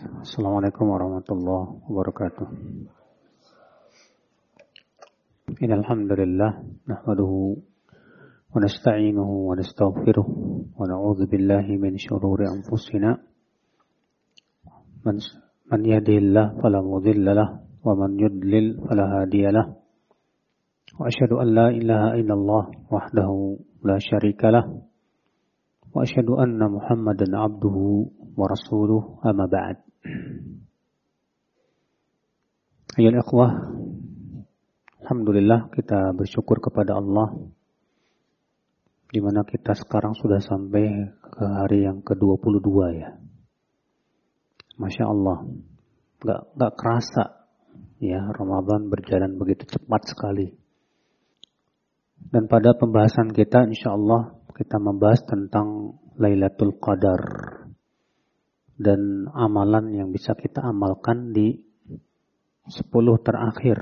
Assalamualaikum warahmatullahi wabarakatuh. Innalhamdulillah nahmaduhu wa nasta'inuhu wa nastaghfiruh wa min shururi anfusina. Man man fala mudilla lahu wa man yudlil fala hadiya lahu wa asyhadu an la illallah wahdahu la wa asyhadu anna muhammadan abduhu wa rasuluh amma ba'd Ayol ikhwah Alhamdulillah kita bersyukur kepada Allah di mana kita sekarang sudah sampai ke hari yang ke-22 ya. Masya Allah. Gak, gak kerasa ya Ramadan berjalan begitu cepat sekali. Dan pada pembahasan kita insya Allah kita membahas tentang Lailatul Qadar dan amalan yang bisa kita amalkan di 10 terakhir.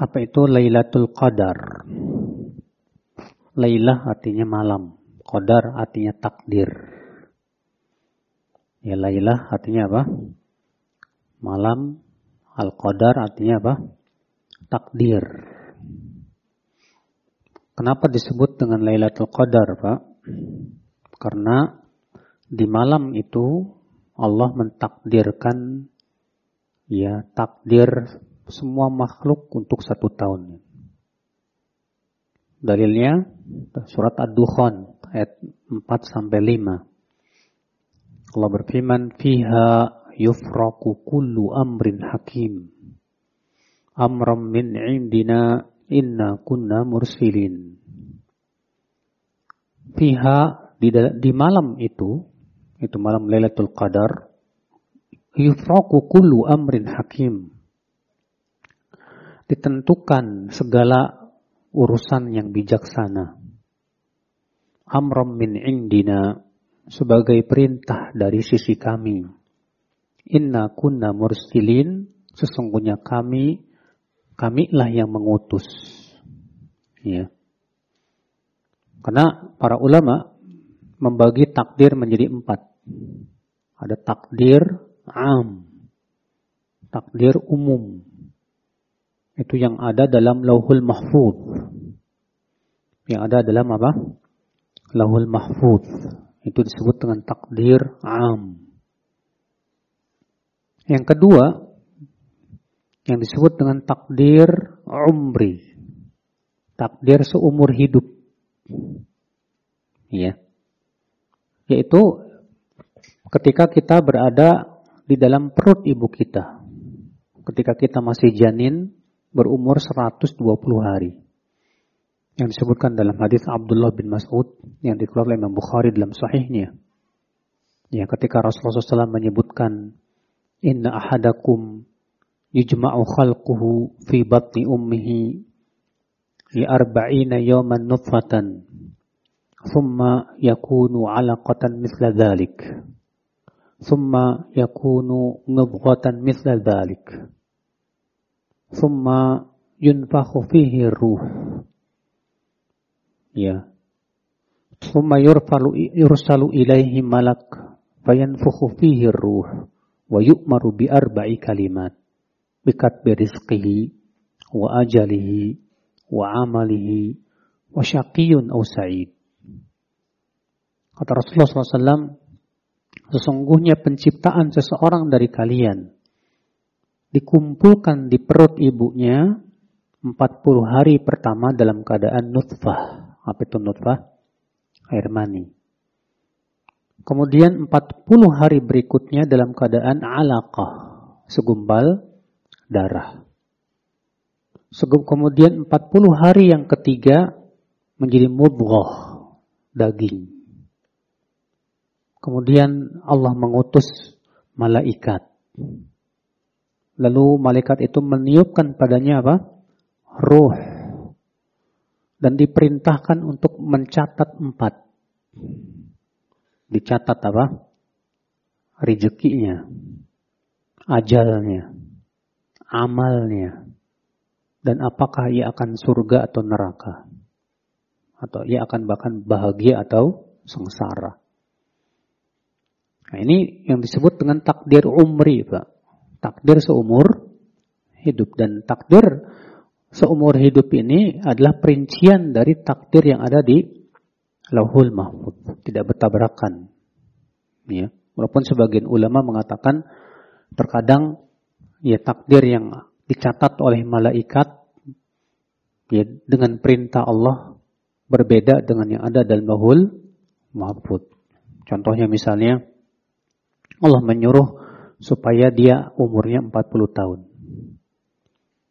Apa itu Lailatul Qadar? Lailah artinya malam, Qadar artinya takdir. Ya Lailah artinya apa? Malam, Al-Qadar artinya apa? Takdir. Kenapa disebut dengan Lailatul Qadar, Pak? Karena di malam itu Allah mentakdirkan ya takdir semua makhluk untuk satu tahun. Dalilnya surat Ad-Dukhan ayat 4 sampai 5. Allah berfirman, "Fiha yufraku kullu amrin hakim. Amram min indina inna kunna mursilin." Fiha di, di malam itu, itu malam Lailatul Qadar, yufraku kullu amrin hakim ditentukan segala urusan yang bijaksana. Amram min indina sebagai perintah dari sisi kami. Inna kunna mursilin sesungguhnya kami kamilah yang mengutus. Ya. Karena para ulama membagi takdir menjadi empat. Ada takdir am, takdir umum, itu yang ada dalam lauhul mahfud. Yang ada dalam apa? Lauhul mahfud. Itu disebut dengan takdir am. Yang kedua, yang disebut dengan takdir umri. Takdir seumur hidup. Ya. Yaitu ketika kita berada di dalam perut ibu kita. Ketika kita masih janin, berumur 120 hari. Yang disebutkan dalam hadis Abdullah bin Mas'ud yang dikeluarkan oleh Imam Bukhari dalam sahihnya. Ya, ketika Rasulullah SAW menyebutkan Inna ahadakum yujma'u khalquhu fi batni ummihi li arba'ina yawman nutfatan ثم يكون علقة مثل ذلك. ثم يكون مضغة مثل ذلك. ثم ينفخ فيه الروح. يا. ثم يرسل إليه ملك فينفخ فيه الروح ويؤمر بأربع كلمات بكتب رزقه وأجله وعمله وشقي أو سعيد. Kata Rasulullah SAW, sesungguhnya penciptaan seseorang dari kalian dikumpulkan di perut ibunya 40 hari pertama dalam keadaan nutfah. Apa itu nutfah? Air mani. Kemudian 40 hari berikutnya dalam keadaan alaqah, segumpal darah. Kemudian 40 hari yang ketiga menjadi mudghah, daging. Kemudian Allah mengutus malaikat Lalu malaikat itu meniupkan padanya apa? Ruh. Dan diperintahkan untuk mencatat empat. Dicatat apa? Rezekinya. Ajalnya. Amalnya. Dan apakah ia akan surga atau neraka. Atau ia akan bahkan bahagia atau sengsara. Nah, ini yang disebut dengan takdir umri, Pak. Takdir seumur hidup dan takdir seumur hidup ini adalah perincian dari takdir yang ada di Lauhul Mahfud, tidak bertabrakan. Ya, walaupun sebagian ulama mengatakan terkadang ya takdir yang dicatat oleh malaikat ya dengan perintah Allah berbeda dengan yang ada dalam Lauhul Mahfud. Contohnya misalnya Allah menyuruh supaya dia umurnya 40 tahun.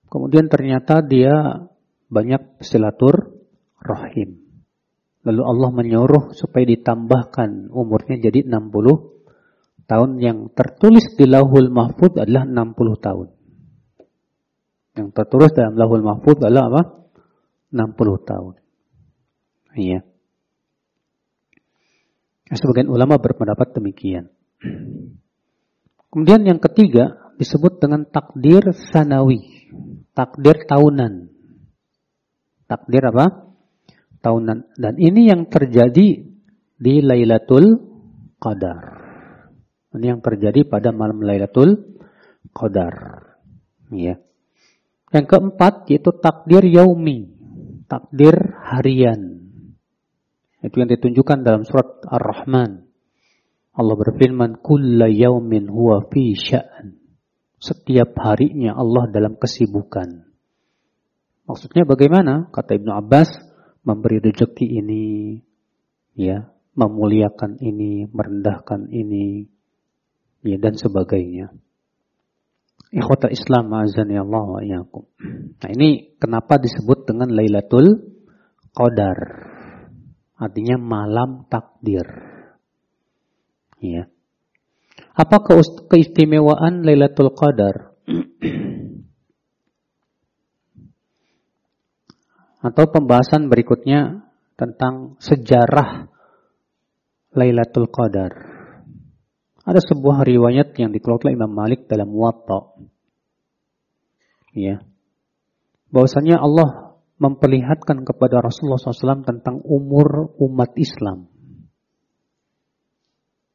Kemudian ternyata dia banyak silatur rahim. Lalu Allah menyuruh supaya ditambahkan umurnya jadi 60 tahun yang tertulis di Lauhul Mahfud adalah 60 tahun. Yang tertulis dalam Lauhul Mahfud adalah apa? 60 tahun. Iya. Sebagian ulama berpendapat demikian. Kemudian yang ketiga disebut dengan takdir sanawi. Takdir tahunan. Takdir apa? Tahunan. Dan ini yang terjadi di Lailatul Qadar. Ini yang terjadi pada malam Lailatul Qadar. Ya. Yang keempat yaitu takdir yaumi. Takdir harian. Itu yang ditunjukkan dalam surat Ar-Rahman. Allah berfirman, "Kulla yaumin huwa fi sya'an." Setiap harinya Allah dalam kesibukan. Maksudnya bagaimana? Kata Ibnu Abbas, memberi rezeki ini, ya, memuliakan ini, merendahkan ini, ya dan sebagainya. Ikhwata Islam azani Allah wa. Nah, ini kenapa disebut dengan Lailatul Qadar? Artinya malam takdir. Ya. Apa keistimewaan Lailatul Qadar? Atau pembahasan berikutnya tentang sejarah Lailatul Qadar. Ada sebuah riwayat yang dikeluarkan Imam Malik dalam Muwatta. Ya. Bahwasanya Allah memperlihatkan kepada Rasulullah SAW tentang umur umat Islam.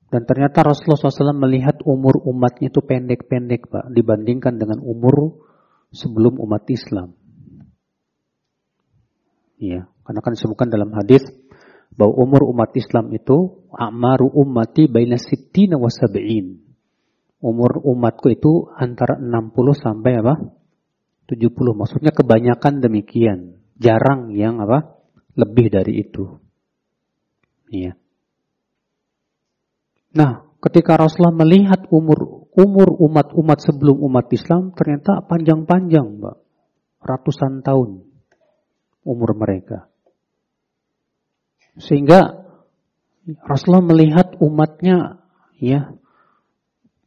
Dan ternyata Rasulullah SAW melihat umur umatnya itu pendek-pendek Pak dibandingkan dengan umur sebelum umat Islam. Iya, karena kan disebutkan dalam hadis bahwa umur umat Islam itu amaru ummati baina sittina wa sab'in. Umur umatku itu antara 60 sampai apa? 70. Maksudnya kebanyakan demikian. Jarang yang apa? Lebih dari itu. Iya. Nah, ketika Rasulullah melihat umur umur umat-umat sebelum umat Islam ternyata panjang-panjang, Mbak. Ratusan tahun umur mereka. Sehingga Rasulullah melihat umatnya ya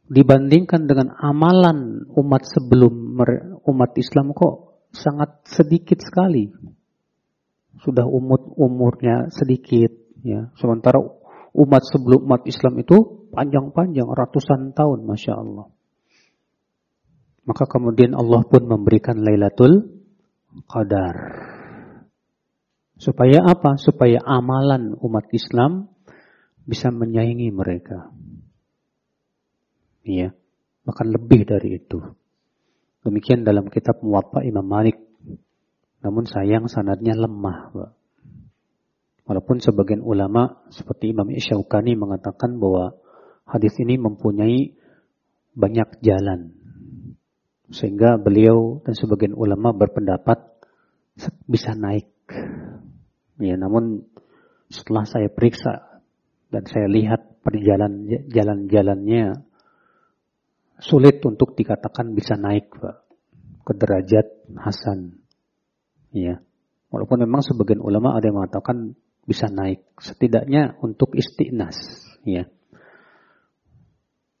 dibandingkan dengan amalan umat sebelum umat Islam kok sangat sedikit sekali. Sudah umur umurnya sedikit ya. Sementara umat sebelum umat Islam itu panjang-panjang ratusan tahun Masya Allah. Maka kemudian Allah pun memberikan Lailatul Qadar. Supaya apa? Supaya amalan umat Islam bisa menyaingi mereka. Iya, bahkan lebih dari itu. Demikian dalam kitab Muwatta Imam Malik. Namun sayang sanadnya lemah, Pak. Walaupun sebagian ulama seperti Imam Isyaukani mengatakan bahwa hadis ini mempunyai banyak jalan. Sehingga beliau dan sebagian ulama berpendapat bisa naik. Ya, namun setelah saya periksa dan saya lihat perjalanan jalan-jalannya sulit untuk dikatakan bisa naik Pak, ke derajat hasan. Ya. Walaupun memang sebagian ulama ada yang mengatakan bisa naik setidaknya untuk istiqnas ya.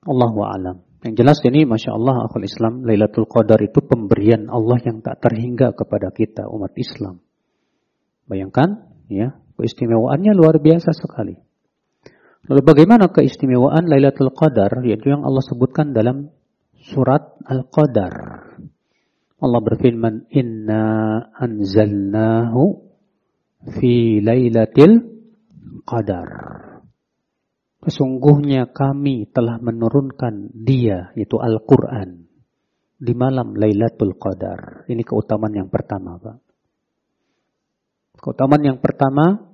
Allah alam. Yang jelas ini masya Allah akal Islam Lailatul Qadar itu pemberian Allah yang tak terhingga kepada kita umat Islam. Bayangkan ya keistimewaannya luar biasa sekali. Lalu bagaimana keistimewaan Lailatul Qadar? Yaitu yang Allah sebutkan dalam surat Al-Qadar. Allah berfirman inna anzalnahu fi lailatul qadar. Sesungguhnya kami telah menurunkan dia, yaitu Al-Quran, di malam Lailatul Qadar. Ini keutamaan yang pertama, Pak. Keutamaan yang pertama,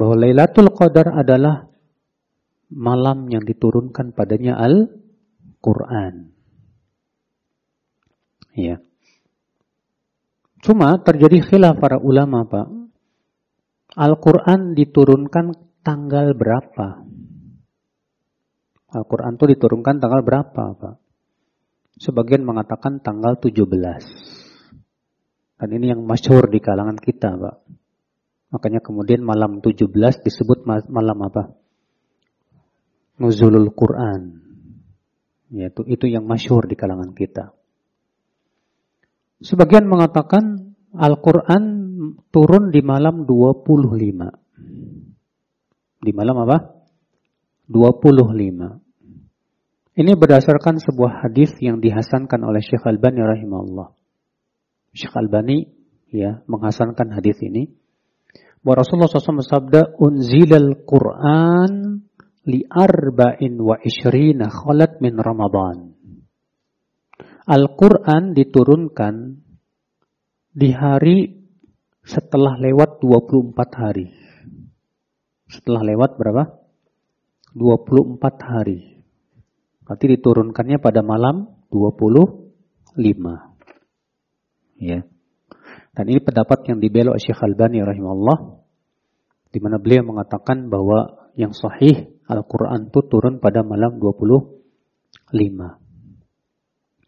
bahwa Lailatul Qadar adalah malam yang diturunkan padanya Al-Quran. Ya. Cuma terjadi khilaf para ulama, Pak. Al-Quran diturunkan tanggal berapa? Al-Quran itu diturunkan tanggal berapa, Pak? Sebagian mengatakan tanggal 17. Dan ini yang masyhur di kalangan kita, Pak. Makanya kemudian malam 17 disebut malam apa? Nuzulul Quran. Yaitu itu yang masyhur di kalangan kita. Sebagian mengatakan Al-Quran turun di malam 25. Di malam apa? 25. Ini berdasarkan sebuah hadis yang dihasankan oleh Syekh Albani rahimahullah. Syekh Albani ya menghasankan hadis ini. Bahwa Rasulullah SAW bersabda, Unzilal Quran li arba'in wa ishrina khalat min Ramadan. Al-Quran diturunkan di hari setelah lewat 24 hari. Setelah lewat berapa? 24 hari. Berarti diturunkannya pada malam 25. Ya. Dan ini pendapat yang dibelok Syekh Al-Bani rahimahullah di mana beliau mengatakan bahwa yang sahih Al-Quran itu turun pada malam 25.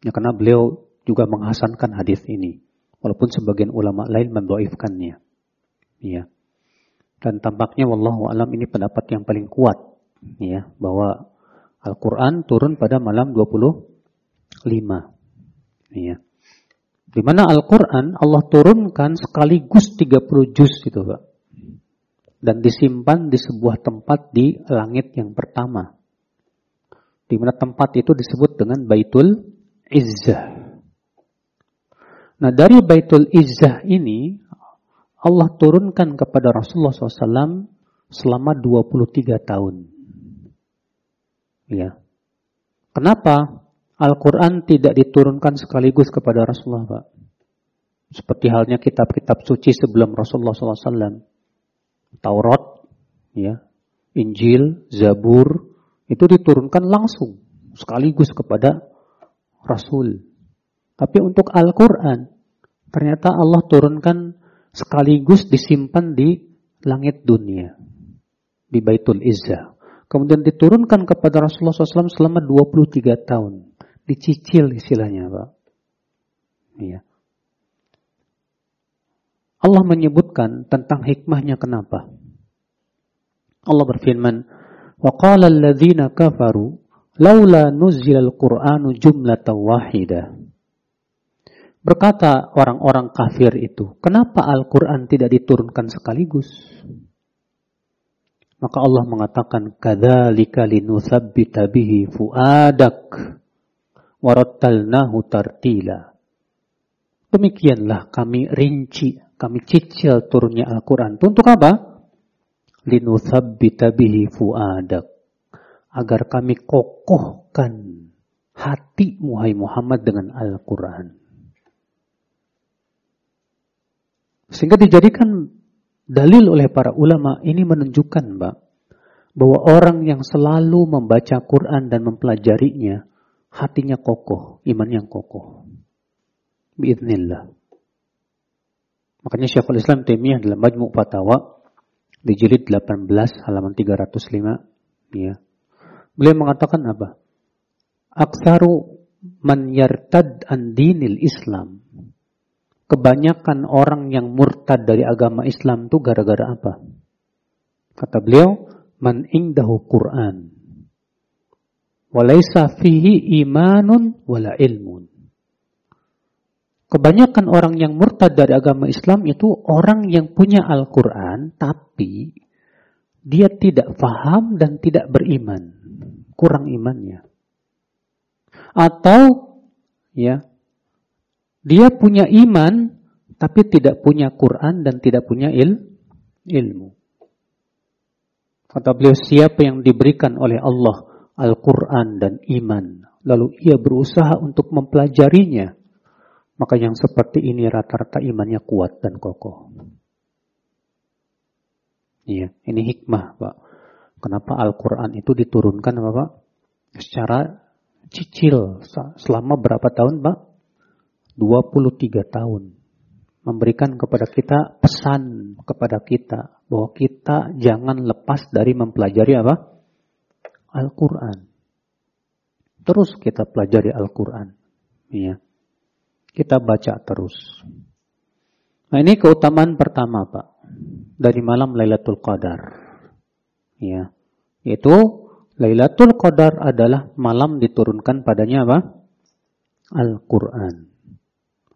Ya, karena beliau juga menghasankan hadis ini. Walaupun sebagian ulama lain mendoifkannya. Ya. Dan tampaknya wallahu alam ini pendapat yang paling kuat. Ya, bahwa Al-Quran turun pada malam 25. Ya. Di mana Al-Quran Allah turunkan sekaligus 30 juz itu Pak dan disimpan di sebuah tempat di langit yang pertama. Di mana tempat itu disebut dengan Baitul Izzah. Nah dari Baitul Izzah ini Allah turunkan kepada Rasulullah SAW selama 23 tahun. Ya. Kenapa Al-Quran tidak diturunkan sekaligus kepada Rasulullah Pak? Seperti halnya kitab-kitab suci sebelum Rasulullah SAW. Taurat, ya, Injil, Zabur, itu diturunkan langsung sekaligus kepada Rasul. Tapi untuk Al-Quran, ternyata Allah turunkan sekaligus disimpan di langit dunia. Di Baitul Izzah. Kemudian diturunkan kepada Rasulullah SAW selama 23 tahun. Dicicil istilahnya Pak. Iya. Allah menyebutkan tentang hikmahnya kenapa. Allah berfirman, وَقَالَ الَّذِينَ كَفَرُوا لَوْلَا نُزِّلَ الْقُرْآنُ جُمْلَةً وَاحِدَةً Berkata orang-orang kafir itu, kenapa Al-Quran tidak diturunkan sekaligus? Maka Allah mengatakan, Kadhalika linuthabbita bihi fuadak warattalnahu tartila. Demikianlah kami rinci, kami cicil turunnya Al-Quran. Untuk apa? Linuthabbita bihi fuadak. Agar kami kokohkan hatimu, hai Muhammad, dengan Al-Quran. Sehingga dijadikan dalil oleh para ulama ini menunjukkan Mbak. Bahwa orang yang selalu membaca Quran dan mempelajarinya. Hatinya kokoh, iman yang kokoh. Biiznillah. Makanya Syekhul Islam Taimiyah dalam Majmu' Fatawa di jilid 18 halaman 305 ya. Beliau mengatakan apa? Aksaru man yartad an dinil Islam. Kebanyakan orang yang murtad dari agama Islam itu gara-gara apa? Kata beliau, man indahu Quran. Walaysa fihi imanun wala ilmun. Kebanyakan orang yang murtad dari agama Islam itu orang yang punya Al-Quran, tapi dia tidak faham dan tidak beriman. Kurang imannya. Atau, ya, dia punya iman, tapi tidak punya Quran dan tidak punya il, ilmu. Kata beliau, siapa yang diberikan oleh Allah Al-Quran dan iman, lalu ia berusaha untuk mempelajarinya, maka yang seperti ini rata-rata imannya kuat dan kokoh. Iya, ini hikmah, Pak. Kenapa Al-Quran itu diturunkan, Bapak? Secara cicil. Selama berapa tahun, Pak? 23 tahun memberikan kepada kita pesan kepada kita bahwa kita jangan lepas dari mempelajari apa? Al-Qur'an. Terus kita pelajari Al-Qur'an. Ya. Kita baca terus. Nah, ini keutamaan pertama, Pak. Dari malam Lailatul Qadar. Ya. Yaitu Lailatul Qadar adalah malam diturunkan padanya apa? Al-Qur'an.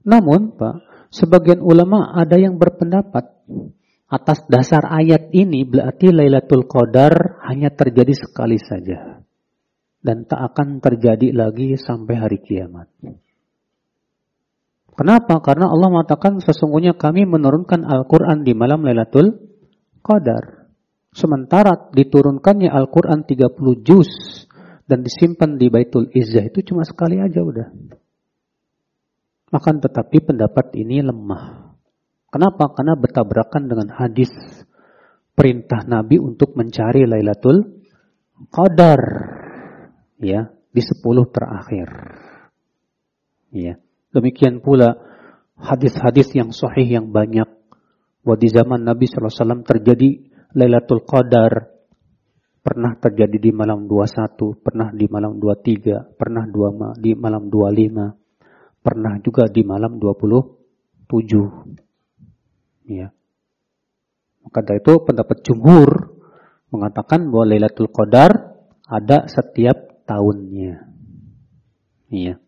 Namun, Pak, Sebagian ulama ada yang berpendapat atas dasar ayat ini berarti Lailatul Qadar hanya terjadi sekali saja dan tak akan terjadi lagi sampai hari kiamat. Kenapa? Karena Allah mengatakan sesungguhnya kami menurunkan Al-Quran di malam Lailatul Qadar. Sementara diturunkannya Al-Quran 30 juz dan disimpan di Baitul Izzah itu cuma sekali aja udah. Makan tetapi pendapat ini lemah. Kenapa? Karena bertabrakan dengan hadis perintah Nabi untuk mencari Lailatul Qadar ya di sepuluh terakhir. Ya. Demikian pula hadis-hadis yang sahih yang banyak bahwa di zaman Nabi SAW terjadi Lailatul Qadar pernah terjadi di malam 21, pernah di malam 23, pernah dua di malam 25 pernah juga di malam 27. Ya. Maka dari itu pendapat jumhur mengatakan bahwa Lailatul Qadar ada setiap tahunnya. Iya.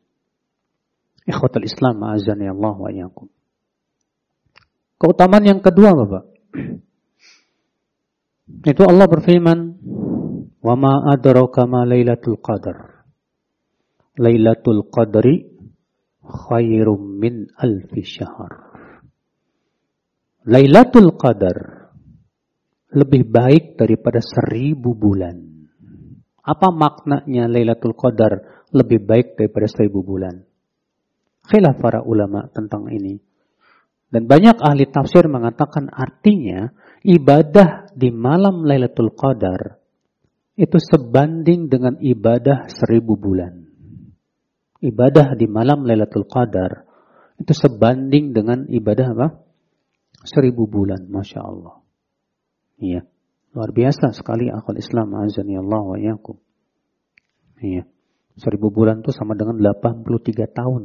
Ikhwatul Islam azani Allah wa iyyakum. Keutamaan yang kedua Bapak. Itu Allah berfirman, "Wa ma adraka ma Lailatul Qadar." Lailatul Qadri khairum min alfi syahr. Lailatul Qadar lebih baik daripada seribu bulan. Apa maknanya Lailatul Qadar lebih baik daripada seribu bulan? Khilaf para ulama tentang ini. Dan banyak ahli tafsir mengatakan artinya ibadah di malam Lailatul Qadar itu sebanding dengan ibadah seribu bulan ibadah di malam Lailatul Qadar itu sebanding dengan ibadah apa? Seribu bulan, Masya Allah. Iya. Luar biasa sekali akal Islam azani Allah wa yakum. Iya. Seribu bulan itu sama dengan 83 tahun.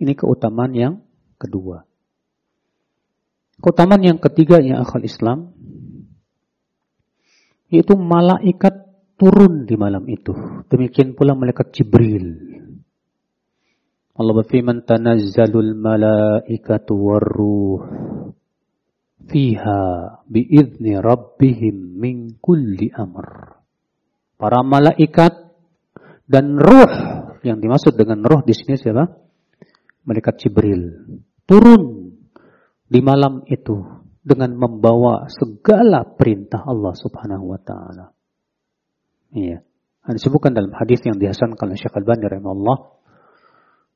Ini keutamaan yang kedua. Keutamaan yang ketiga ya akal Islam. Yaitu malaikat turun di malam itu. Demikian pula malaikat Jibril. Allah berfirman, "Tanazzalul malaikatu warruh fiha biizni rabbihim min kulli amr." Para malaikat dan ruh yang dimaksud dengan ruh di sini siapa? Malaikat Jibril turun di malam itu dengan membawa segala perintah Allah Subhanahu wa taala. Iya. Disebutkan dalam hadis yang dihasankan oleh Syekh Al-Bani rahimahullah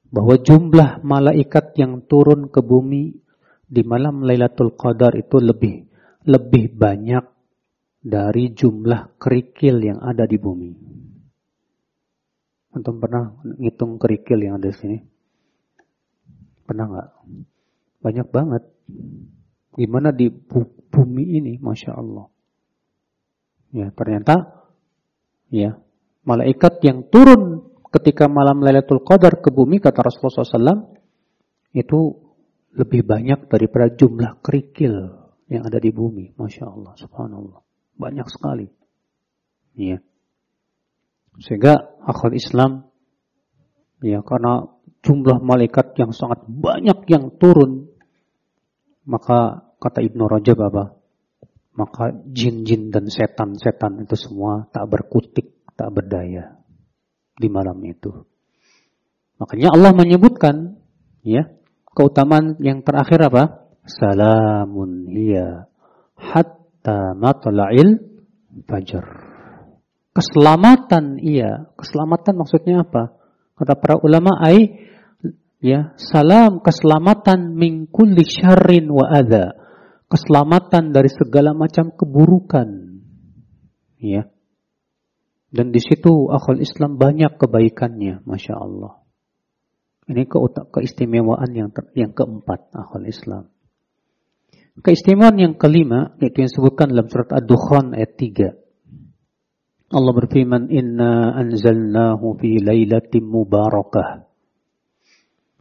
bahwa jumlah malaikat yang turun ke bumi di malam Lailatul Qadar itu lebih lebih banyak dari jumlah kerikil yang ada di bumi. Antum pernah ngitung kerikil yang ada di sini? Pernah nggak? Banyak banget. Gimana di bumi ini, masya Allah. Ya, ternyata ya malaikat yang turun ketika malam Lailatul Qadar ke bumi kata Rasulullah SAW itu lebih banyak daripada jumlah kerikil yang ada di bumi. Masya Allah, subhanallah. Banyak sekali. Ya. Sehingga akal Islam, ya karena jumlah malaikat yang sangat banyak yang turun, maka kata Ibnu Rajab apa? Maka jin-jin dan setan-setan itu semua tak berkutik, tak berdaya di malam itu. Makanya Allah menyebutkan ya, keutamaan yang terakhir apa? Salamun hiya hatta matla'il fajar. Keselamatan iya, keselamatan maksudnya apa? Kata para ulama ai ya, salam keselamatan min kulli syarrin wa adza. Keselamatan dari segala macam keburukan. Ya. Dan di situ akal Islam banyak kebaikannya, masya Allah. Ini ke keistimewaan yang ter, yang keempat akal Islam. Keistimewaan yang kelima yaitu yang disebutkan dalam surat Ad-Dukhan ayat 3. Allah berfirman, "Inna anzalnahu fi lailatin mubarakah."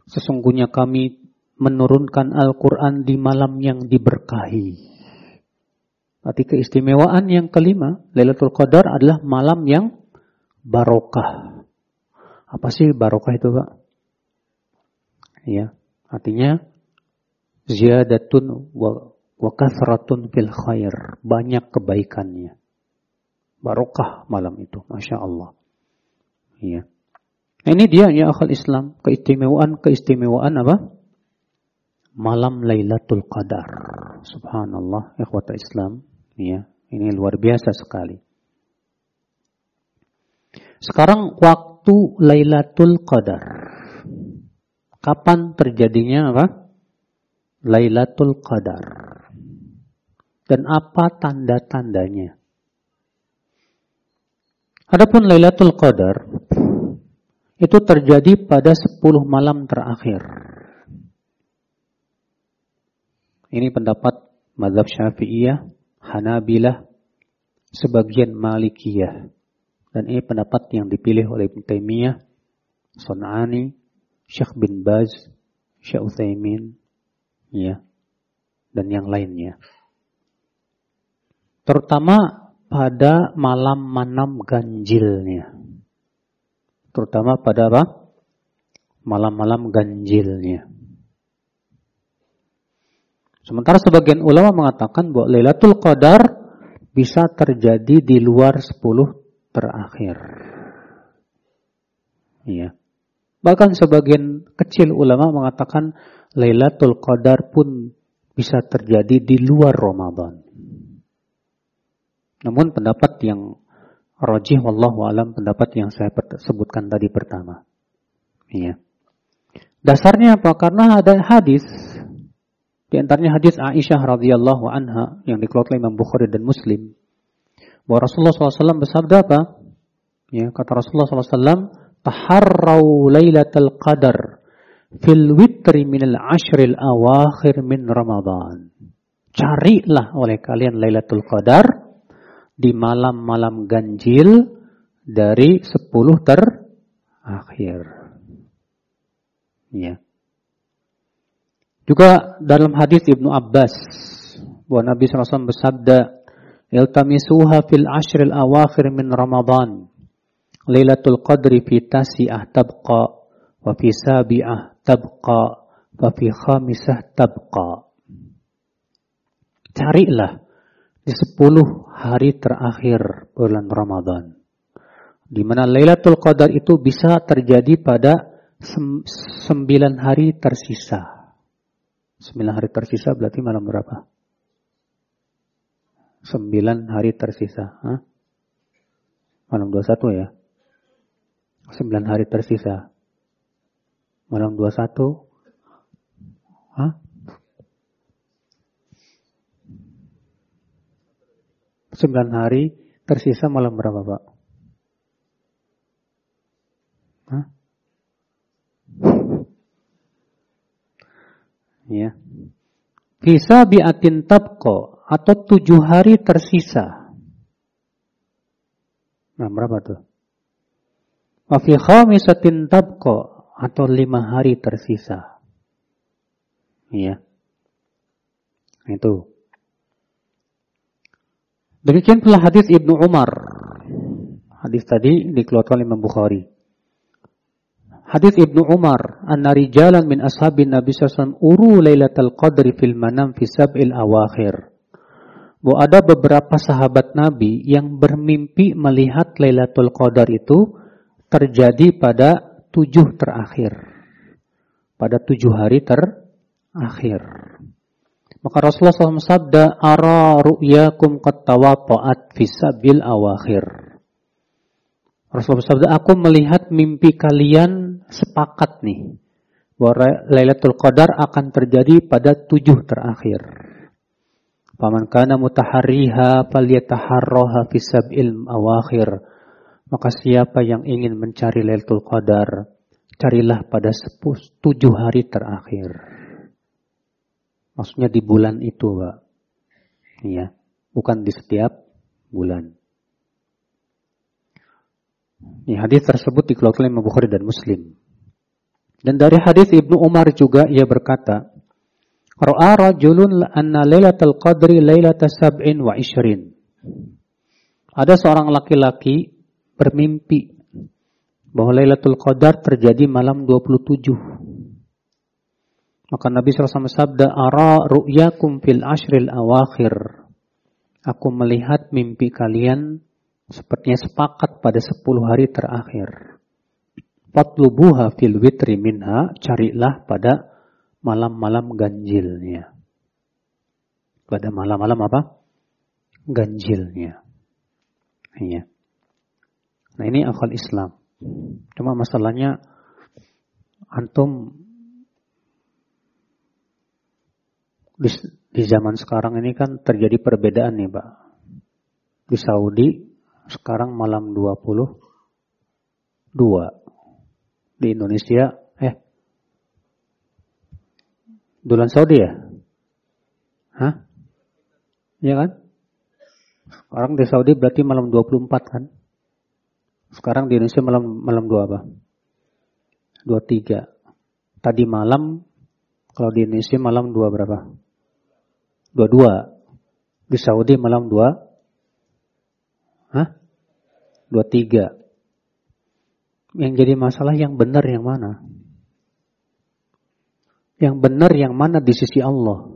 Sesungguhnya kami menurunkan Al-Quran di malam yang diberkahi. Berarti keistimewaan yang kelima, Lailatul Qadar adalah malam yang barokah. Apa sih barokah itu, Pak? Ya, artinya ziyadatun wa, wa kasratun fil khair. Banyak kebaikannya. Barokah malam itu, Masya Allah. Ya. Ini dia ya akal Islam. Keistimewaan-keistimewaan apa? Malam Lailatul Qadar. Subhanallah, ikhwata Islam. Ya, ini luar biasa sekali. Sekarang waktu Lailatul Qadar. Kapan terjadinya apa? Lailatul Qadar. Dan apa tanda-tandanya? Adapun Lailatul Qadar itu terjadi pada 10 malam terakhir. Ini pendapat mazhab Syafi'iyah, Hanabilah, sebagian Malikiyah. Dan ini pendapat yang dipilih oleh Ibn Taimiyah, Sun'ani, Syekh bin Baz, Syekh Uthaymin, ya, dan yang lainnya. Terutama pada malam-malam ganjilnya. Terutama pada apa? Malam-malam ganjilnya. Sementara sebagian ulama mengatakan bahwa Lailatul Qadar bisa terjadi di luar 10 terakhir. Iya. Bahkan sebagian kecil ulama mengatakan Lailatul Qadar pun bisa terjadi di luar Ramadan. Namun pendapat yang rajih wallahu alam pendapat yang saya sebutkan tadi pertama. Iya. Dasarnya apa? Karena ada hadis di antaranya hadis Aisyah radhiyallahu anha yang dikeluarkan Imam Bukhari dan Muslim bahwa Rasulullah SAW bersabda apa? Ya, kata Rasulullah SAW, taharrau lailatul qadar fil witri minal ashril awakhir min Ramadan. Carilah oleh kalian Lailatul Qadar di malam-malam ganjil dari sepuluh terakhir. Ya. Juga dalam hadis Ibnu Abbas bahwa Nabi SAW bersabda, "Iltamisuha fil ashril awakhir min Ramadan." Lailatul Qadri fi tasi'ah tabqa wa fi sabi'ah tabqa wa fi khamisah tabqa. Carilah di sepuluh hari terakhir bulan Ramadan. Di mana Lailatul Qadar itu bisa terjadi pada sembilan hari tersisa. Sembilan hari tersisa berarti malam berapa? Sembilan hari tersisa. Hah? Malam 21 ya? Sembilan hari tersisa. Malam 21. Hah? Sembilan hari tersisa malam berapa Pak? Hah? Ya. Bisa biatin tabko atau tujuh hari tersisa. Nah, berapa tuh? Wafi khamisatin tabko atau lima hari tersisa. Iya. Itu. Demikian pula hadis Ibnu Umar. Hadis tadi dikeluarkan oleh Imam Bukhari. Hadis Ibnu Umar, "Anna rijalan min ashabin Nabi sallallahu uru lailatul qadri fil manam fi sab'il awakhir." Bahwa ada beberapa sahabat Nabi yang bermimpi melihat Lailatul Qadar itu terjadi pada tujuh terakhir. Pada tujuh hari terakhir. Maka Rasulullah SAW sabda, Ara ru'yakum qad tawata'at fisabil awakhir. Rasulullah sabda, aku melihat mimpi kalian sepakat nih. Bahwa Lailatul Qadar akan terjadi pada tujuh terakhir. Paman kana mutahariha falyataharraha fisabil awakhir. Maka siapa yang ingin mencari Lailatul Qadar, carilah pada sepuluh, tujuh hari terakhir. Maksudnya di bulan itu, Pak. Iya, bukan di setiap bulan. Ini hadis tersebut dikeluarkan oleh Bukhari dan Muslim. Dan dari hadis Ibnu Umar juga ia berkata, Ra'a rajulun anna lailatul qadri lailata sab'in wa ishrin. Ada seorang laki-laki bermimpi bahwa Lailatul Qadar terjadi malam 27. Maka Nabi SAW sabda, Ara ru'yakum fil ashril awakhir. Aku melihat mimpi kalian sepertinya sepakat pada 10 hari terakhir. Fatlubuha fil witri minha, carilah pada malam-malam ganjilnya. Pada malam-malam apa? Ganjilnya. Iya. Nah ini akal Islam. Cuma masalahnya antum di, di zaman sekarang ini kan terjadi perbedaan nih Pak. Di Saudi sekarang malam 22. Di Indonesia eh bulan Saudi ya? Hah? Iya kan? Sekarang di Saudi berarti malam 24 kan? Sekarang di Indonesia malam malam dua apa? Dua tiga. Tadi malam kalau di Indonesia malam dua berapa? Dua dua. Di Saudi malam dua. Hah? Dua tiga. Yang jadi masalah yang benar yang mana? Yang benar yang mana di sisi Allah?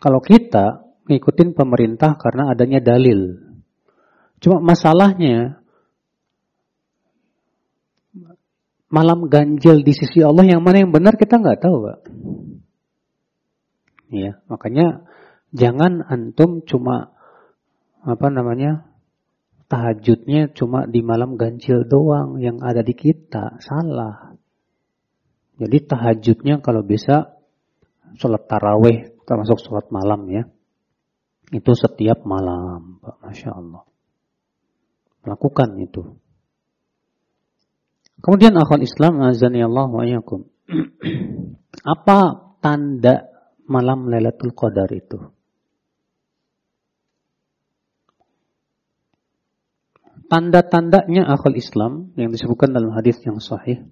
Kalau kita ngikutin pemerintah karena adanya dalil. Cuma masalahnya malam ganjil di sisi Allah yang mana yang benar kita nggak tahu, Pak. Ya, makanya jangan antum cuma apa namanya tahajudnya cuma di malam ganjil doang yang ada di kita salah. Jadi tahajudnya kalau bisa sholat taraweh termasuk sholat malam ya itu setiap malam, Pak, masya Allah. Lakukan itu. Kemudian akhwat Islam azani Allah wa. Apa tanda malam Lailatul Qadar itu? Tanda-tandanya akal Islam yang disebutkan dalam hadis yang sahih.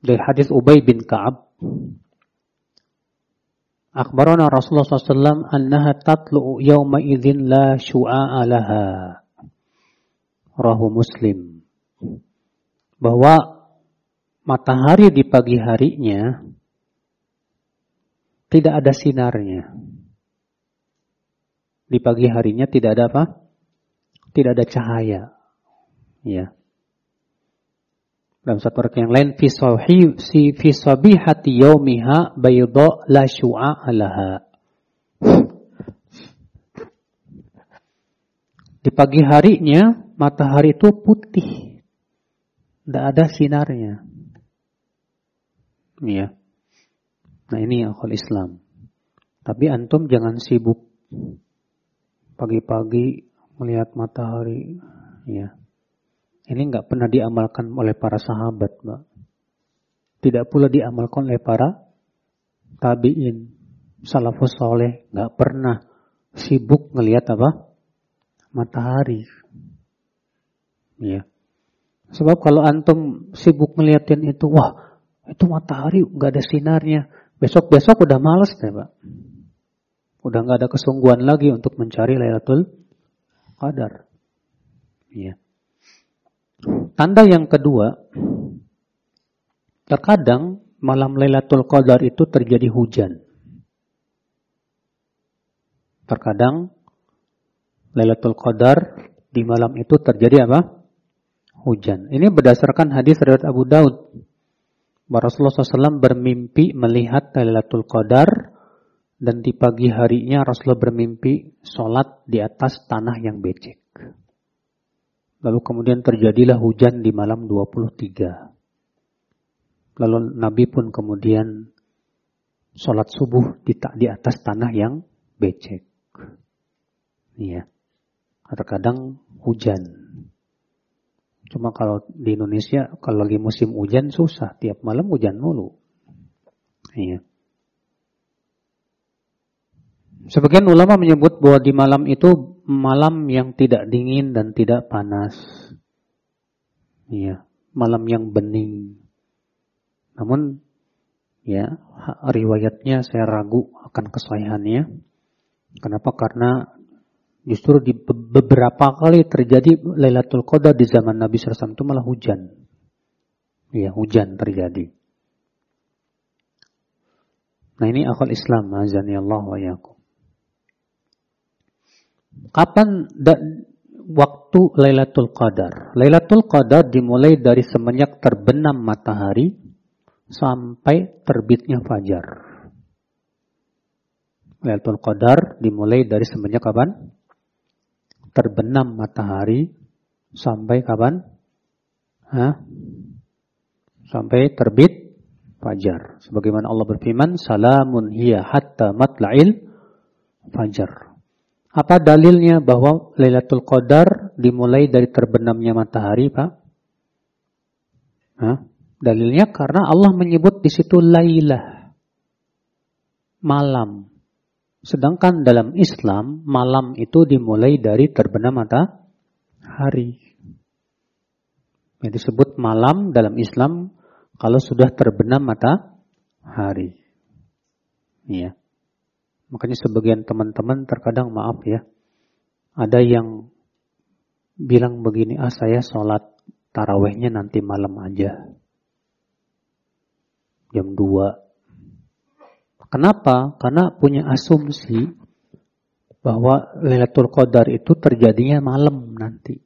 Dari hadis Ubay bin Ka'ab Akhbarana Rasulullah SAW annaha tatlu'u yawma idhin la syu'a'a laha. Rahu Muslim. Bahwa matahari di pagi harinya tidak ada sinarnya. Di pagi harinya tidak ada apa? Tidak ada cahaya. Ya. Dalam satu rakaat yang lain fi si fi sabihati bayda la syu'a laha. Di pagi harinya matahari itu putih. Tidak ada sinarnya. Ya. Nah ini akal Islam. Tapi antum jangan sibuk pagi-pagi melihat matahari. Ya. Ini nggak pernah diamalkan oleh para sahabat, Mbak. Tidak pula diamalkan oleh para tabiin, salafus soleh, nggak pernah sibuk ngelihat apa? Matahari. Ya. Sebab kalau antum sibuk ngeliatin itu, wah itu matahari nggak ada sinarnya. Besok-besok udah males deh, Pak. Udah nggak ada kesungguhan lagi untuk mencari Lailatul Qadar. Iya. Tanda yang kedua, terkadang malam Lailatul Qadar itu terjadi hujan. Terkadang Lailatul Qadar di malam itu terjadi apa? hujan. Ini berdasarkan hadis riwayat Abu Daud. Rasulullah SAW bermimpi melihat Lailatul Qadar dan di pagi harinya Rasulullah bermimpi sholat di atas tanah yang becek. Lalu kemudian terjadilah hujan di malam 23. Lalu Nabi pun kemudian sholat subuh di, di atas tanah yang becek. Iya. Terkadang hujan. Cuma kalau di Indonesia, kalau lagi musim hujan susah. Tiap malam hujan mulu. Iya. Sebagian ulama menyebut bahwa di malam itu malam yang tidak dingin dan tidak panas. Iya, malam yang bening. Namun ya, riwayatnya saya ragu akan kesahihannya. Kenapa? Karena justru di beberapa kali terjadi Lailatul Qadar di zaman Nabi SAW itu malah hujan. Iya, hujan terjadi. Nah ini akal Islam, azani Allah wa yakum. Kapan da, waktu Lailatul Qadar? Lailatul Qadar dimulai dari semenjak terbenam matahari sampai terbitnya fajar. Lailatul Qadar dimulai dari semenjak kapan? Terbenam matahari sampai kapan? Hah? Sampai terbit fajar. Sebagaimana Allah berfirman, "Salamun hiya hatta matla'il fajar." Apa dalilnya bahwa Lailatul Qadar dimulai dari terbenamnya matahari, Pak? Hah? Dalilnya karena Allah menyebut di situ lailah. Malam. Sedangkan dalam Islam, malam itu dimulai dari terbenam matahari. Yang disebut malam dalam Islam kalau sudah terbenam matahari. Iya. Makanya sebagian teman-teman terkadang maaf ya, ada yang bilang begini, ah saya sholat tarawehnya nanti malam aja. Jam 2. Kenapa? Karena punya asumsi bahwa Lailatul Qadar itu terjadinya malam nanti.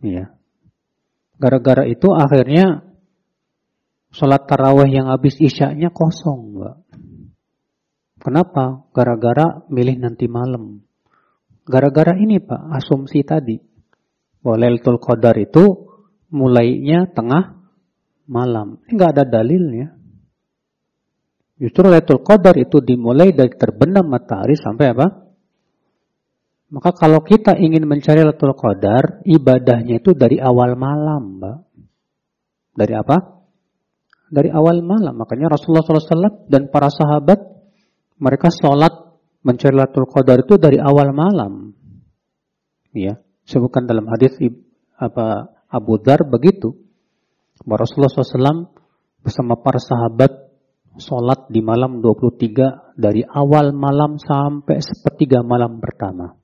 Ya. Gara-gara itu akhirnya sholat taraweh yang habis isyaknya kosong, Mbak. Kenapa? Gara-gara milih nanti malam. Gara-gara ini Pak, asumsi tadi. Bahwa Lailatul Qadar itu mulainya tengah malam. Ini nggak ada dalilnya. Justru Lailatul Qadar itu dimulai dari terbenam matahari sampai apa? Maka kalau kita ingin mencari Lailatul Qadar, ibadahnya itu dari awal malam, Mbak. Dari apa? Dari awal malam. Makanya Rasulullah SAW dan para sahabat mereka sholat mencari Lailatul Qadar itu dari awal malam. Ya, sebutkan dalam hadis apa Abu Dar begitu. Rasulullah SAW bersama para sahabat sholat di malam 23 dari awal malam sampai sepertiga malam pertama.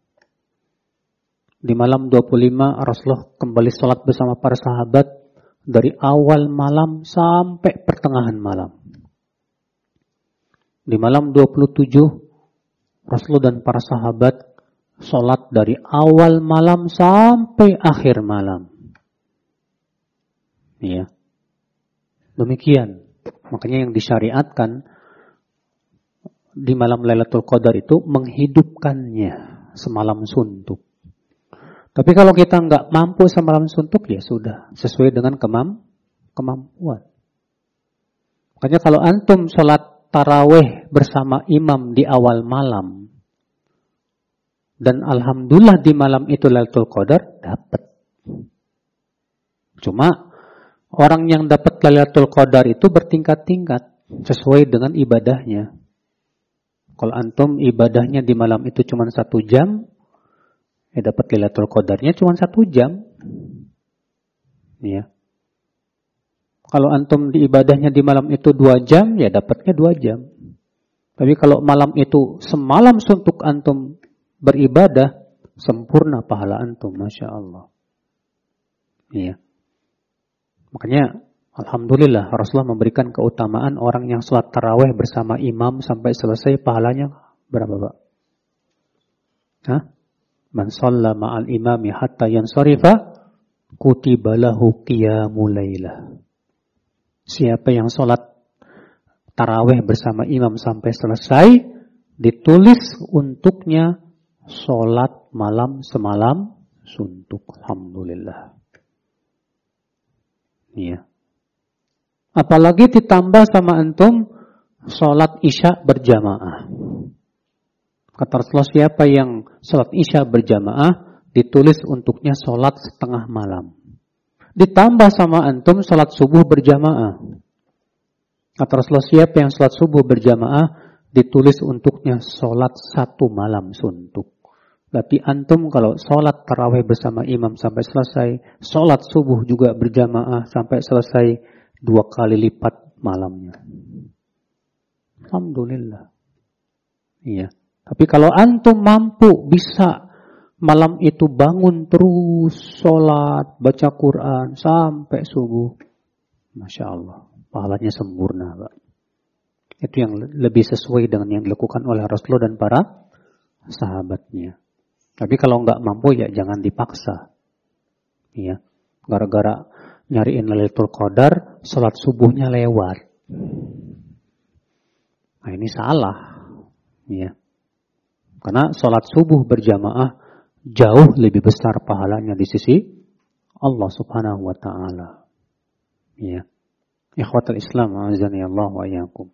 Di malam 25 Rasulullah kembali sholat bersama para sahabat dari awal malam sampai pertengahan malam. Di malam 27, Rasulullah dan para sahabat sholat dari awal malam sampai akhir malam. Ya. Demikian. Makanya yang disyariatkan di malam Lailatul Qadar itu menghidupkannya semalam suntuk. Tapi kalau kita nggak mampu semalam suntuk ya sudah sesuai dengan kemam kemampuan. Makanya kalau antum sholat taraweh bersama imam di awal malam. Dan alhamdulillah di malam itu Lailatul Qadar dapat. Cuma orang yang dapat Lailatul Qadar itu bertingkat-tingkat sesuai dengan ibadahnya. Kalau antum ibadahnya di malam itu cuma satu jam, ya dapat Lailatul Qadarnya cuma satu jam. Ya. Kalau antum di ibadahnya di malam itu dua jam, ya dapatnya dua jam. Tapi kalau malam itu semalam suntuk antum beribadah, sempurna pahala antum, masya Allah. Iya. Makanya Alhamdulillah Rasulullah memberikan keutamaan orang yang sholat taraweh bersama imam sampai selesai pahalanya berapa pak? Hah? Man shalla ma'al imami hatta yansarifa kutibalahu qiyamul lailah. Siapa yang sholat taraweh bersama imam sampai selesai, ditulis untuknya sholat malam semalam suntuk. Alhamdulillah. Iya. Apalagi ditambah sama antum sholat isya berjamaah. Kata Rasulullah siapa yang sholat isya berjamaah, ditulis untuknya sholat setengah malam. Ditambah sama antum sholat subuh berjamaah. Kata Rasulullah siapa yang sholat subuh berjamaah ditulis untuknya sholat satu malam suntuk. Berarti antum kalau sholat taraweh bersama imam sampai selesai, sholat subuh juga berjamaah sampai selesai dua kali lipat malamnya. Alhamdulillah. Iya. Tapi kalau antum mampu bisa malam itu bangun terus sholat, baca Quran sampai subuh. Masya Allah, pahalanya sempurna. Pak. Itu yang lebih sesuai dengan yang dilakukan oleh Rasulullah dan para sahabatnya. Tapi kalau nggak mampu ya jangan dipaksa. Ya, gara-gara nyariin Lailatul Qadar, sholat subuhnya lewat. Nah ini salah. Ya. Karena sholat subuh berjamaah jauh lebih besar pahalanya di sisi Allah Subhanahu wa taala. Ya. Ikhwatul Islam, azani Allah wa iyyakum.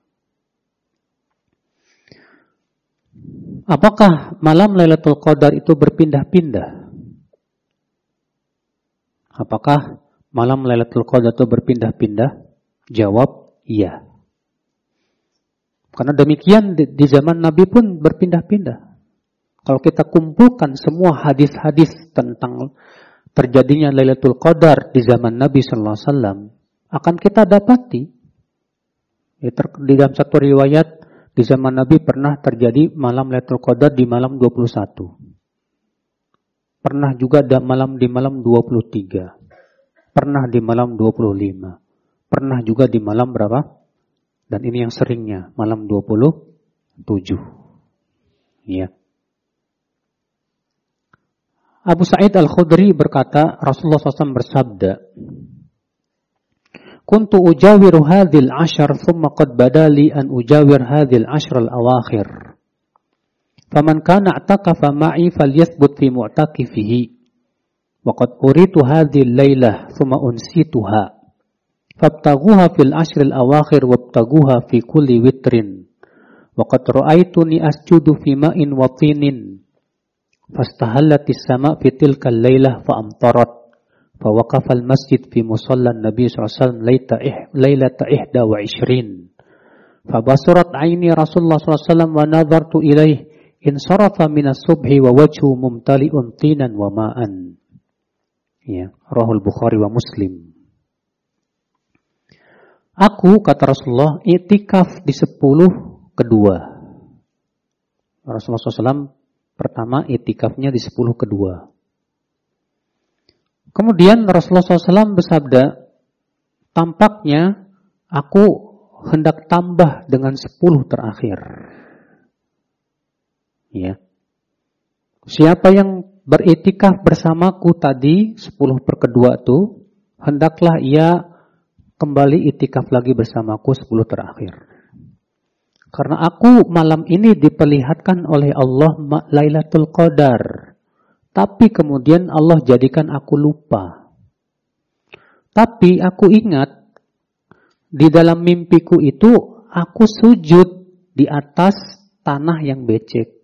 Apakah malam Lailatul Qadar itu berpindah-pindah? Apakah malam Lailatul Qadar itu berpindah-pindah? Jawab, iya. Karena demikian di zaman Nabi pun berpindah-pindah. Kalau kita kumpulkan semua hadis-hadis tentang terjadinya Lailatul Qadar di zaman Nabi sallallahu alaihi wasallam, akan kita dapati ya, di dalam satu riwayat di zaman Nabi pernah terjadi malam Lailatul Qadar di malam 21. Pernah juga ada malam di malam 23. Pernah di malam 25. Pernah juga di malam berapa? Dan ini yang seringnya, malam 27. Ya. Abu Sa'id Al-Khudri berkata, Rasulullah SAW bersabda, كنت أجاور هذه العشر ثم قد بدا لي أن أجاور هذه العشر الأواخر. فمن كان اعتقف معي فليثبت في معتقفه. وقد أريت هذه الليلة ثم أنسيتها. فابتغوها في العشر الأواخر وابتغوها في كل وتر. وقد رأيتني أسجد في ماء وطين. فاستهلت السماء في تلك الليلة فأمطرت. فوقف المسجد في مصلى النبي صلى الله عليه وسلم ليلة إحدى وعشرين فبصرت عيني رسول الله صلى الله عليه وسلم ونظرت إليه انصرف من الصبح ووجهه ممتلئ طينا وماء ya Rahul Bukhari wa Muslim Aku kata Rasulullah itikaf di sepuluh kedua Rasulullah SAW Pertama, itikafnya di sepuluh kedua. Kemudian Rasulullah SAW bersabda, tampaknya aku hendak tambah dengan sepuluh terakhir. Ya. Siapa yang beritikaf bersamaku tadi, sepuluh per kedua itu, hendaklah ia kembali itikaf lagi bersamaku sepuluh terakhir. Karena aku malam ini diperlihatkan oleh Allah Lailatul Qadar. Tapi kemudian Allah jadikan aku lupa. Tapi aku ingat di dalam mimpiku itu aku sujud di atas tanah yang becek.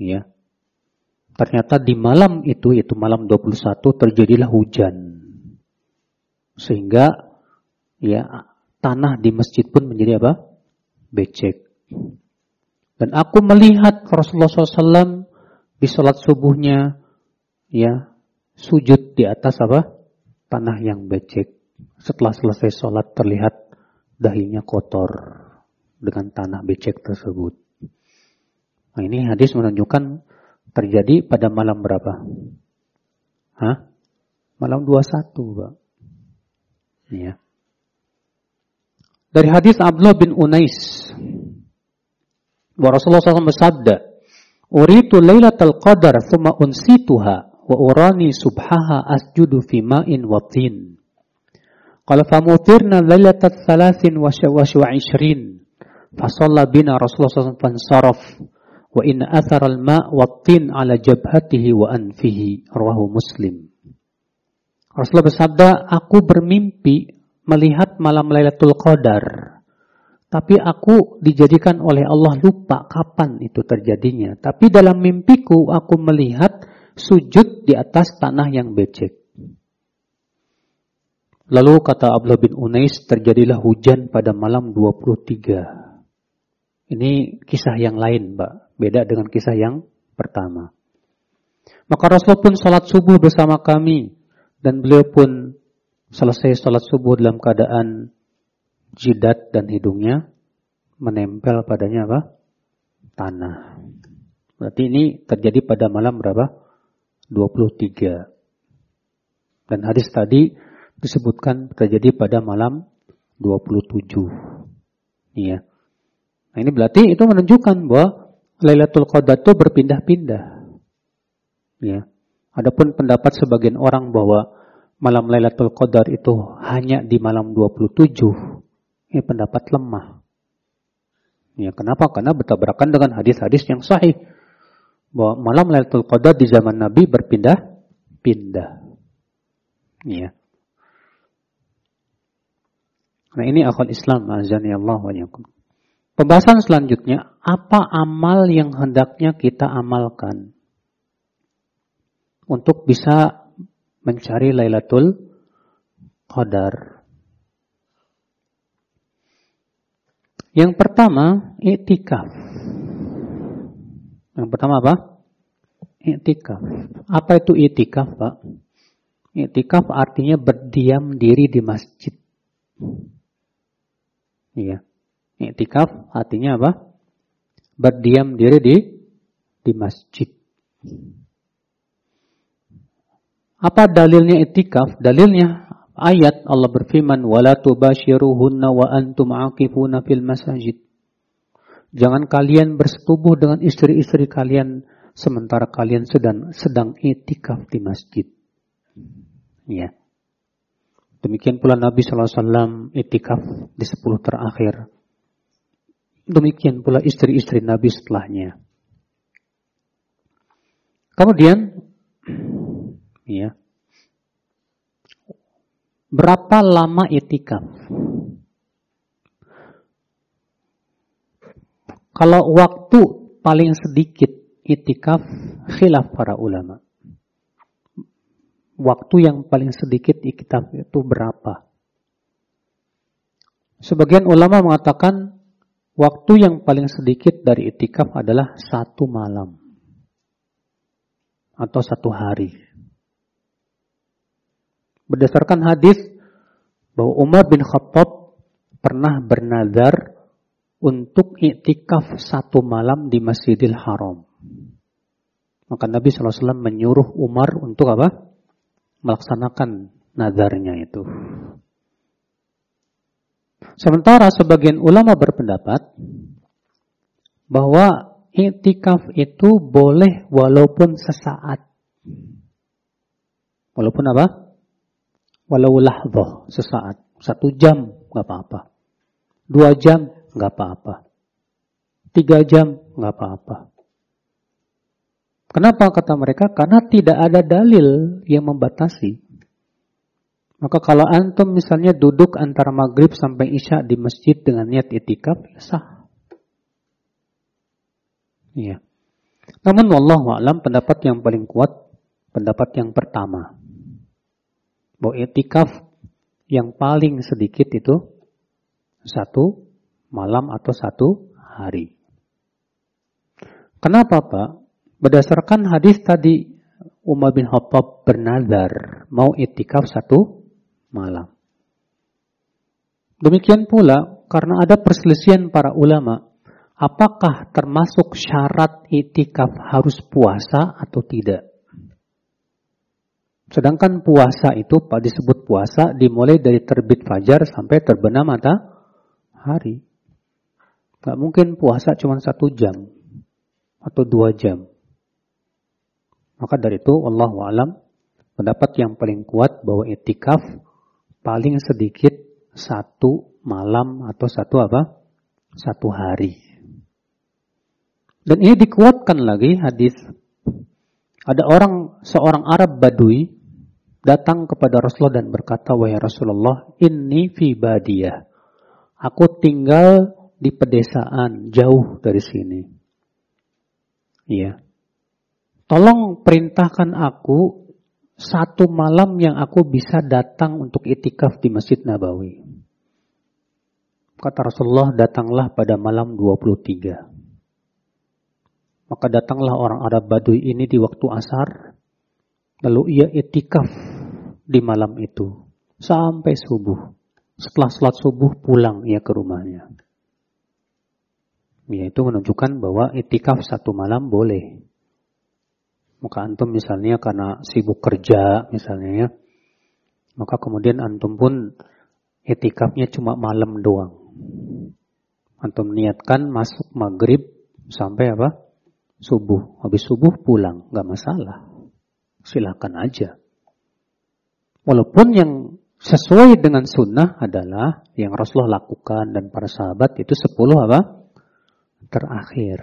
Ya. Ternyata di malam itu, itu malam 21 terjadilah hujan. Sehingga ya tanah di masjid pun menjadi apa? becek. Dan aku melihat Rasulullah SAW di sholat subuhnya, ya sujud di atas apa? Tanah yang becek. Setelah selesai sholat terlihat dahinya kotor dengan tanah becek tersebut. Nah, ini hadis menunjukkan terjadi pada malam berapa? Hah? Malam 21, Pak. Ya. Dari hadis Abdullah bin Unais bahwa Rasulullah SAW bersabda, "Uritu lailatul qadar thumma unsituha wa urani subhaha asjudu fi ma'in wa tin. Qala famutirna lailatat thalathin wa ishrin. Fasalla bina Rasulullah SAW fansaraf. Wa inna athar al-ma' wa tin ala jabhatihi wa anfihi. Rawahu Muslim. Rasulullah bersabda, aku bermimpi melihat malam Lailatul Qadar. Tapi aku dijadikan oleh Allah lupa kapan itu terjadinya. Tapi dalam mimpiku aku melihat sujud di atas tanah yang becek. Lalu kata Abdullah bin Unais terjadilah hujan pada malam 23. Ini kisah yang lain, Mbak. Beda dengan kisah yang pertama. Maka Rasul pun salat subuh bersama kami. Dan beliau pun selesai salat subuh dalam keadaan jidat dan hidungnya menempel padanya apa? Tanah. Berarti ini terjadi pada malam berapa? 23. Dan hadis tadi disebutkan terjadi pada malam 27. Iya. Nah ini berarti itu menunjukkan bahwa Lailatul Qadar itu berpindah-pindah. Ya. Adapun pendapat sebagian orang bahwa malam Lailatul Qadar itu hanya di malam 27 ini pendapat lemah. Ya, kenapa? Karena bertabrakan dengan hadis-hadis yang sahih. Bahwa malam Lailatul Qadar di zaman Nabi berpindah-pindah. Ya. Nah ini akal Islam, azani Allah wa Pembahasan selanjutnya, apa amal yang hendaknya kita amalkan untuk bisa mencari Lailatul Qadar? Yang pertama, iktikaf. Yang pertama apa? Iktikaf. Apa itu iktikaf, Pak? Iktikaf artinya berdiam diri di masjid. Iya. Iktikaf artinya apa? Berdiam diri di di masjid. Apa dalilnya iktikaf? Dalilnya ayat Allah berfirman wala tubashiruhunna wa antum aqifuna fil masajid. Jangan kalian bersetubuh dengan istri-istri kalian sementara kalian sedang sedang itikaf di masjid. Ya. Demikian pula Nabi SAW itikaf di sepuluh terakhir. Demikian pula istri-istri Nabi setelahnya. Kemudian, ya, Berapa lama itikaf? Kalau waktu paling sedikit itikaf khilaf para ulama. Waktu yang paling sedikit itikaf itu berapa? Sebagian ulama mengatakan waktu yang paling sedikit dari itikaf adalah satu malam atau satu hari. Berdasarkan hadis bahwa Umar bin Khattab pernah bernazar untuk iktikaf satu malam di Masjidil Haram. Maka Nabi SAW menyuruh Umar untuk apa? Melaksanakan nazarnya itu. Sementara sebagian ulama berpendapat bahwa iktikaf itu boleh walaupun sesaat. Walaupun apa? Walau lahdoh, sesaat. Satu jam, nggak apa-apa. Dua jam, nggak apa-apa. Tiga jam, nggak apa-apa. Kenapa kata mereka? Karena tidak ada dalil yang membatasi. Maka kalau antum misalnya duduk antara maghrib sampai isya di masjid dengan niat itikaf, sah. Iya. Namun wallahu alam pendapat yang paling kuat pendapat yang pertama bahwa itikaf yang paling sedikit itu satu malam atau satu hari. Kenapa Pak? Berdasarkan hadis tadi Umar bin Khattab bernazar mau itikaf satu malam. Demikian pula karena ada perselisihan para ulama, apakah termasuk syarat itikaf harus puasa atau tidak? Sedangkan puasa itu Pak disebut puasa dimulai dari terbit fajar sampai terbenam matahari. Gak mungkin puasa cuma satu jam atau dua jam. Maka dari itu Allah alam pendapat yang paling kuat bahwa etikaf paling sedikit satu malam atau satu apa? Satu hari. Dan ini dikuatkan lagi hadis. Ada orang seorang Arab Badui datang kepada Rasulullah dan berkata, "Wahai Rasulullah, ini fi badiyah. Aku tinggal di pedesaan jauh dari sini." Iya. Tolong perintahkan aku satu malam yang aku bisa datang untuk itikaf di Masjid Nabawi. Kata Rasulullah, datanglah pada malam 23. Maka datanglah orang Arab Baduy ini di waktu asar. Lalu ia itikaf di malam itu. Sampai subuh. Setelah sholat subuh pulang ia ke rumahnya. Ya, itu menunjukkan bahwa itikaf satu malam boleh. Maka antum misalnya karena sibuk kerja misalnya ya, maka kemudian antum pun etikafnya cuma malam doang. Antum niatkan masuk maghrib sampai apa? Subuh. Habis subuh pulang, nggak masalah. Silakan aja. Walaupun yang sesuai dengan sunnah adalah yang Rasulullah lakukan dan para sahabat itu sepuluh apa? Terakhir.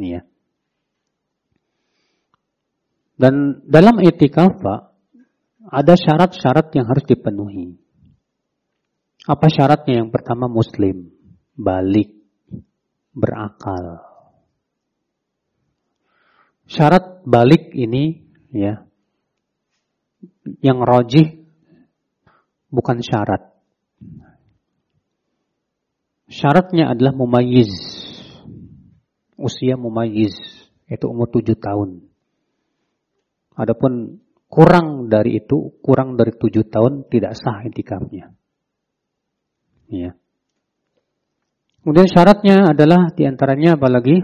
Iya. Dan dalam itikaf ada syarat-syarat yang harus dipenuhi. Apa syaratnya? Yang pertama muslim, balik, berakal. Syarat balik ini ya yang rojih bukan syarat. Syaratnya adalah mumayyiz. Usia mumayyiz, itu umur tujuh tahun. Adapun kurang dari itu, kurang dari tujuh tahun tidak sah intikafnya. Ya. Kemudian syaratnya adalah di antaranya apalagi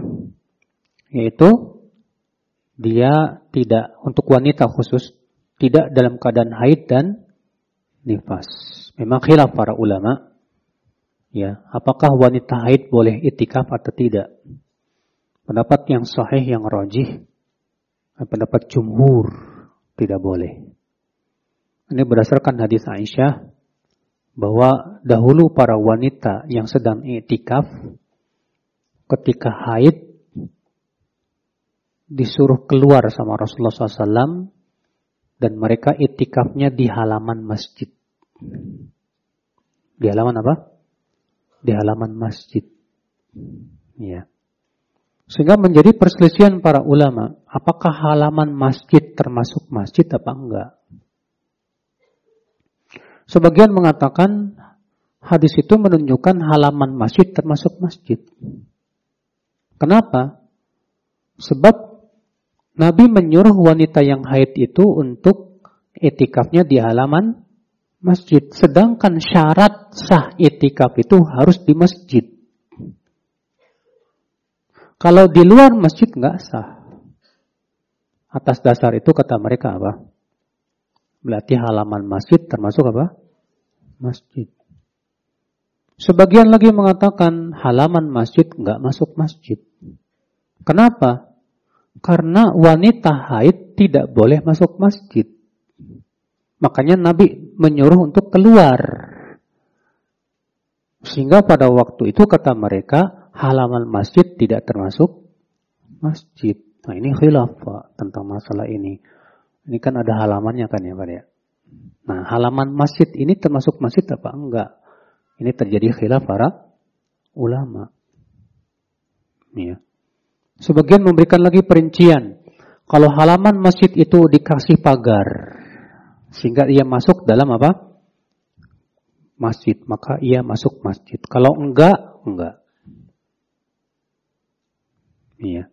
yaitu dia tidak untuk wanita khusus tidak dalam keadaan haid dan nifas. Memang khilaf para ulama ya, apakah wanita haid boleh itikaf atau tidak? Pendapat yang sahih yang rajih pendapat jumhur tidak boleh. Ini berdasarkan hadis Aisyah bahwa dahulu para wanita yang sedang iktikaf ketika haid disuruh keluar sama Rasulullah SAW dan mereka itikafnya di halaman masjid. Di halaman apa? Di halaman masjid. Ya. Sehingga menjadi perselisihan para ulama, apakah halaman masjid termasuk masjid apa enggak? Sebagian mengatakan hadis itu menunjukkan halaman masjid termasuk masjid. Kenapa? Sebab Nabi menyuruh wanita yang haid itu untuk etikafnya di halaman masjid. Sedangkan syarat sah etikaf itu harus di masjid. Kalau di luar masjid nggak sah. Atas dasar itu kata mereka apa? Berarti halaman masjid termasuk apa? Masjid. Sebagian lagi mengatakan halaman masjid nggak masuk masjid. Kenapa? Karena wanita haid tidak boleh masuk masjid. Makanya Nabi menyuruh untuk keluar. Sehingga pada waktu itu kata mereka, halaman masjid tidak termasuk masjid. Nah ini khilaf Pak tentang masalah ini. Ini kan ada halamannya kan ya Pak ya. Nah halaman masjid ini termasuk masjid apa enggak? Ini terjadi khilaf para ulama. Ya. Sebagian memberikan lagi perincian. Kalau halaman masjid itu dikasih pagar. Sehingga ia masuk dalam apa? Masjid. Maka ia masuk masjid. Kalau enggak, enggak. Iya.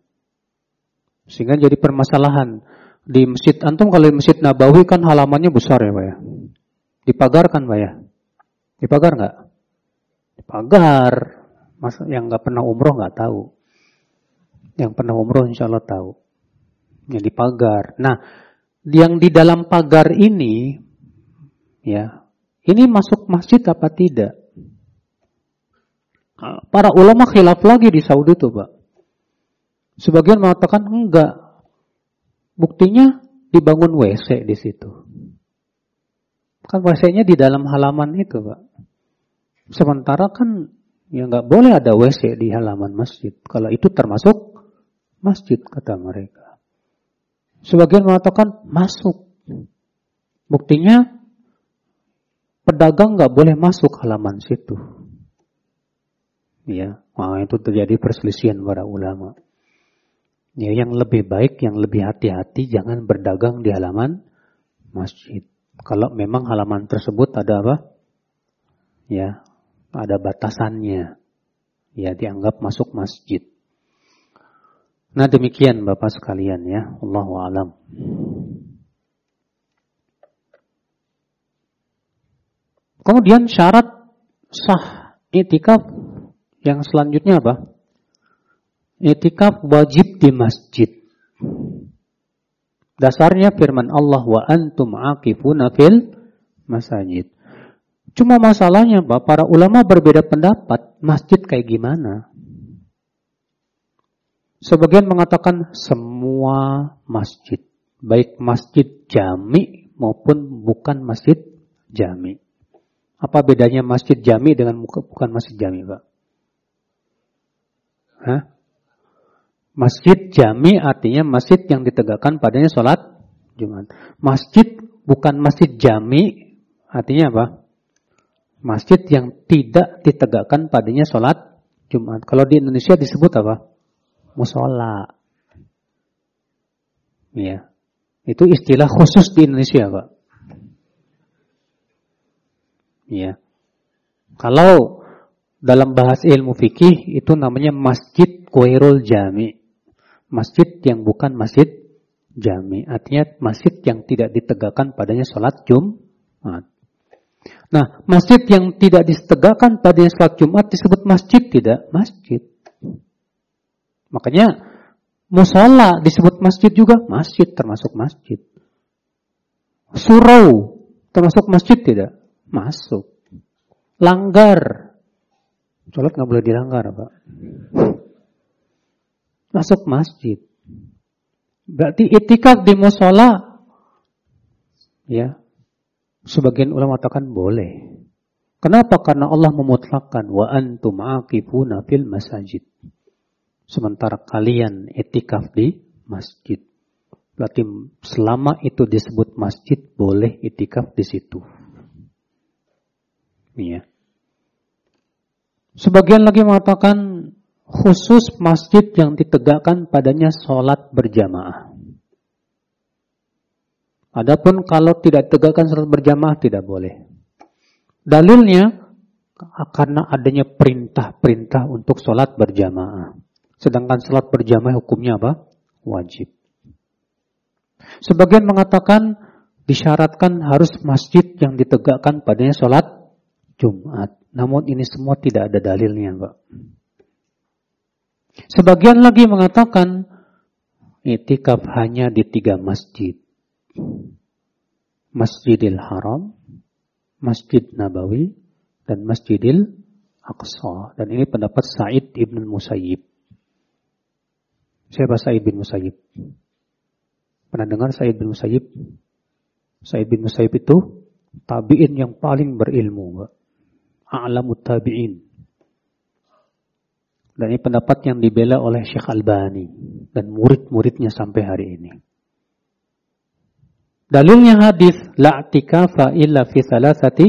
Sehingga jadi permasalahan. Di masjid antum kalau di masjid Nabawi kan halamannya besar ya Pak ya. Dipagar kan Pak ya? Dipagar nggak? Dipagar. Mas yang nggak pernah umroh nggak tahu. Yang pernah umroh insya Allah tahu. Yang dipagar. Nah, yang di dalam pagar ini, ya, ini masuk masjid apa tidak? Para ulama khilaf lagi di Saudi tuh Pak. Sebagian mengatakan enggak. Buktinya dibangun WC di situ. Kan WC-nya di dalam halaman itu, Pak. Sementara kan ya nggak boleh ada WC di halaman masjid. Kalau itu termasuk masjid kata mereka. Sebagian mengatakan masuk. Buktinya pedagang nggak boleh masuk halaman situ. Ya, nah, itu terjadi perselisihan para ulama. Ya, yang lebih baik, yang lebih hati-hati, jangan berdagang di halaman masjid. Kalau memang halaman tersebut ada apa? Ya, ada batasannya. Ya, dianggap masuk masjid. Nah, demikian Bapak sekalian ya. Allahu alam. Kemudian syarat sah itikaf yang selanjutnya apa? Itikaf wajib di masjid. Dasarnya firman Allah wa antum aqifuna fil masajid. Cuma masalahnya Pak, para ulama berbeda pendapat, masjid kayak gimana? Sebagian mengatakan semua masjid, baik masjid jami maupun bukan masjid jami. Apa bedanya masjid jami dengan bukan masjid jami, Pak? Hah? Masjid jami artinya masjid yang ditegakkan padanya sholat Jumat. Masjid bukan masjid jami artinya apa? Masjid yang tidak ditegakkan padanya sholat Jumat. Kalau di Indonesia disebut apa? Musola. Ya. Itu istilah khusus di Indonesia, Pak. Ya. Kalau dalam bahasa ilmu fikih itu namanya masjid kuairul jami masjid yang bukan masjid jami. Artinya masjid yang tidak ditegakkan padanya sholat Jumat. Nah, masjid yang tidak ditegakkan padanya sholat Jumat disebut masjid tidak? Masjid. Makanya musola disebut masjid juga? Masjid termasuk masjid. Surau termasuk masjid tidak? Masuk. Langgar. Sholat nggak boleh dilanggar, Pak masuk masjid. Berarti itikaf di musola, ya, sebagian ulama katakan boleh. Kenapa? Karena Allah memutlakkan wa antum aqifuna fil masajid. Sementara kalian itikaf di masjid. Berarti selama itu disebut masjid boleh itikaf di situ. Ya. Sebagian lagi mengatakan khusus masjid yang ditegakkan padanya sholat berjamaah. Adapun kalau tidak tegakkan sholat berjamaah tidak boleh. Dalilnya karena adanya perintah-perintah untuk sholat berjamaah. Sedangkan sholat berjamaah hukumnya apa? Wajib. Sebagian mengatakan disyaratkan harus masjid yang ditegakkan padanya sholat Jumat. Namun ini semua tidak ada dalilnya, Pak. Sebagian lagi mengatakan itikaf hanya di tiga masjid. Masjidil Haram, Masjid Nabawi, dan Masjidil Aqsa. Dan ini pendapat Said ibn Musayyib. Siapa Said bin Musayyib? Pernah dengar Said bin Musayyib? Said bin Musayyib itu tabi'in yang paling berilmu. A'lamut tabi'in. Dan ini pendapat yang dibela oleh Syekh Albani dan murid-muridnya sampai hari ini. Dalilnya hadis la i'tikafa illa fi thalathati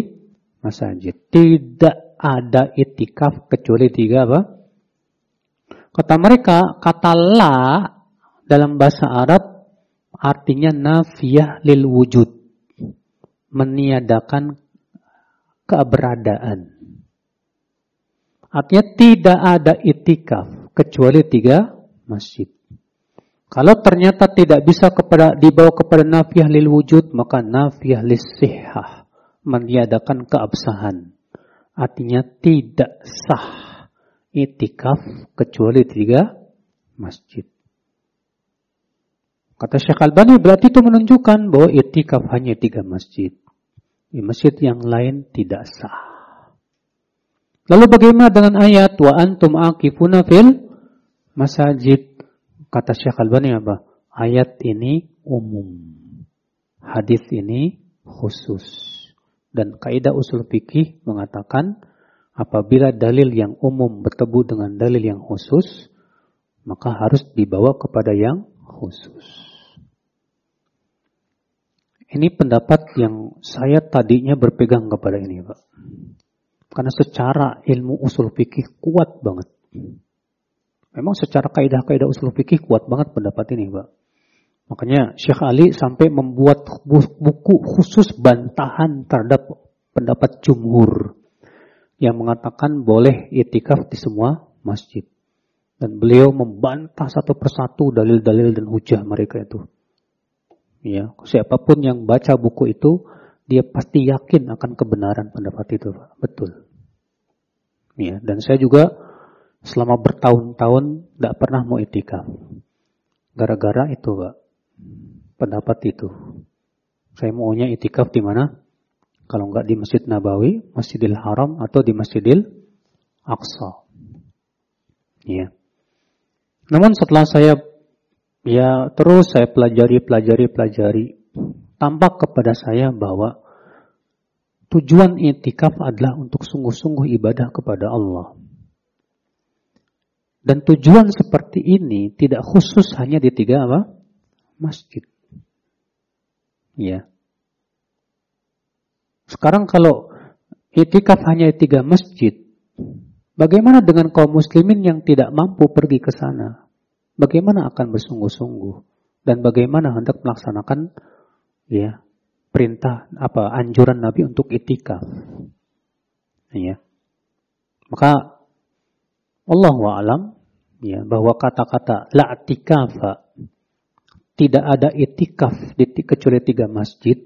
masajid. Tidak ada itikaf kecuali tiga apa? Kata mereka, kata la dalam bahasa Arab artinya nafiyah lil wujud. Meniadakan keberadaan. Artinya tidak ada itikaf kecuali tiga masjid. Kalau ternyata tidak bisa kepada dibawa kepada nafiah lil wujud, maka nafiah lis sihah meniadakan keabsahan. Artinya tidak sah itikaf kecuali tiga masjid. Kata Syekh Albani berarti itu menunjukkan bahwa itikaf hanya tiga masjid. Di masjid yang lain tidak sah. Lalu bagaimana dengan ayat wa antum aqifuna fil masajid? Kata Syekh Albani apa? Ayat ini umum. Hadis ini khusus. Dan kaidah usul fikih mengatakan apabila dalil yang umum bertemu dengan dalil yang khusus, maka harus dibawa kepada yang khusus. Ini pendapat yang saya tadinya berpegang kepada ini, Pak. Karena secara ilmu usul fikih kuat banget. Memang secara kaidah-kaidah usul fikih kuat banget pendapat ini, Pak. Makanya Syekh Ali sampai membuat buku khusus bantahan terhadap pendapat jumhur yang mengatakan boleh itikaf di semua masjid. Dan beliau membantah satu persatu dalil-dalil dan hujah mereka itu. Ya, siapa pun yang baca buku itu, dia pasti yakin akan kebenaran pendapat itu, Pak. Betul. Ya, dan saya juga selama bertahun-tahun tidak pernah mau itikaf. Gara-gara itu, Pak pendapat itu. Saya maunya itikaf di mana? Kalau enggak di Masjid Nabawi, Masjidil Haram atau di Masjidil Aqsa. Ya. Namun setelah saya ya terus saya pelajari, pelajari, pelajari, tampak kepada saya bahwa tujuan itikaf adalah untuk sungguh-sungguh ibadah kepada Allah. Dan tujuan seperti ini tidak khusus hanya di tiga apa? masjid. Ya. Sekarang kalau itikaf hanya tiga masjid, bagaimana dengan kaum muslimin yang tidak mampu pergi ke sana? Bagaimana akan bersungguh-sungguh? Dan bagaimana hendak melaksanakan ya perintah apa anjuran Nabi untuk itikaf? Ya. Maka Allah alam ya bahwa kata-kata la tidak ada itikaf di kecuali tiga masjid,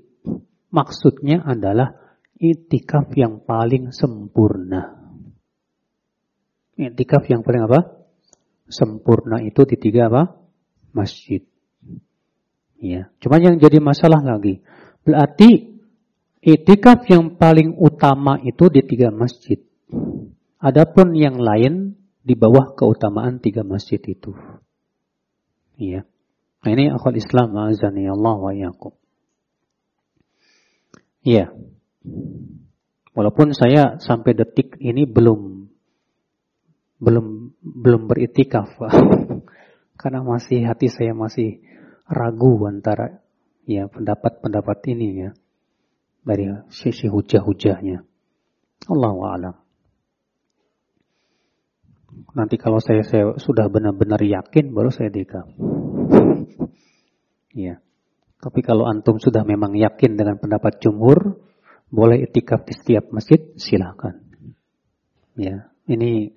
maksudnya adalah itikaf yang paling sempurna. Itikaf yang paling apa? Sempurna itu di tiga apa? Masjid. Ya, cuma yang jadi masalah lagi. Berarti itikaf yang paling utama itu di tiga masjid. Adapun yang lain di bawah keutamaan tiga masjid itu. Iya. Nah, ini akal Islam azani Allah wa yakum. Iya. Walaupun saya sampai detik ini belum belum belum beritikaf, karena masih hati saya masih ragu antara ya pendapat-pendapat ini ya dari sisi hujah-hujahnya. Allah alam. Nanti kalau saya, saya sudah benar-benar yakin baru saya dikaf. Ya. Tapi kalau antum sudah memang yakin dengan pendapat jumhur, boleh itikaf di setiap masjid, silakan. Ya, ini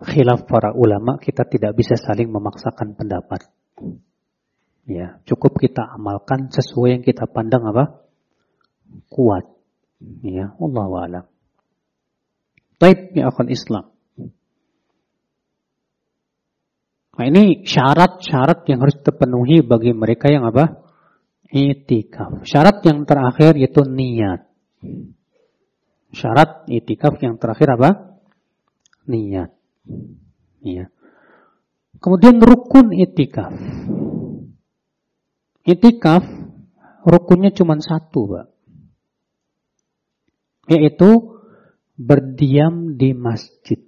khilaf para ulama, kita tidak bisa saling memaksakan pendapat. Ya, cukup kita amalkan sesuai yang kita pandang apa? Kuat. Ya, Allah a'lam. Taib ya akan Islam. Nah ini syarat-syarat yang harus terpenuhi bagi mereka yang apa? Itikaf. Syarat yang terakhir yaitu niat. Syarat itikaf yang terakhir apa? Niat. Ya. Kemudian rukun itikaf. Itikaf rukunnya cuma satu, Pak. Yaitu berdiam di masjid.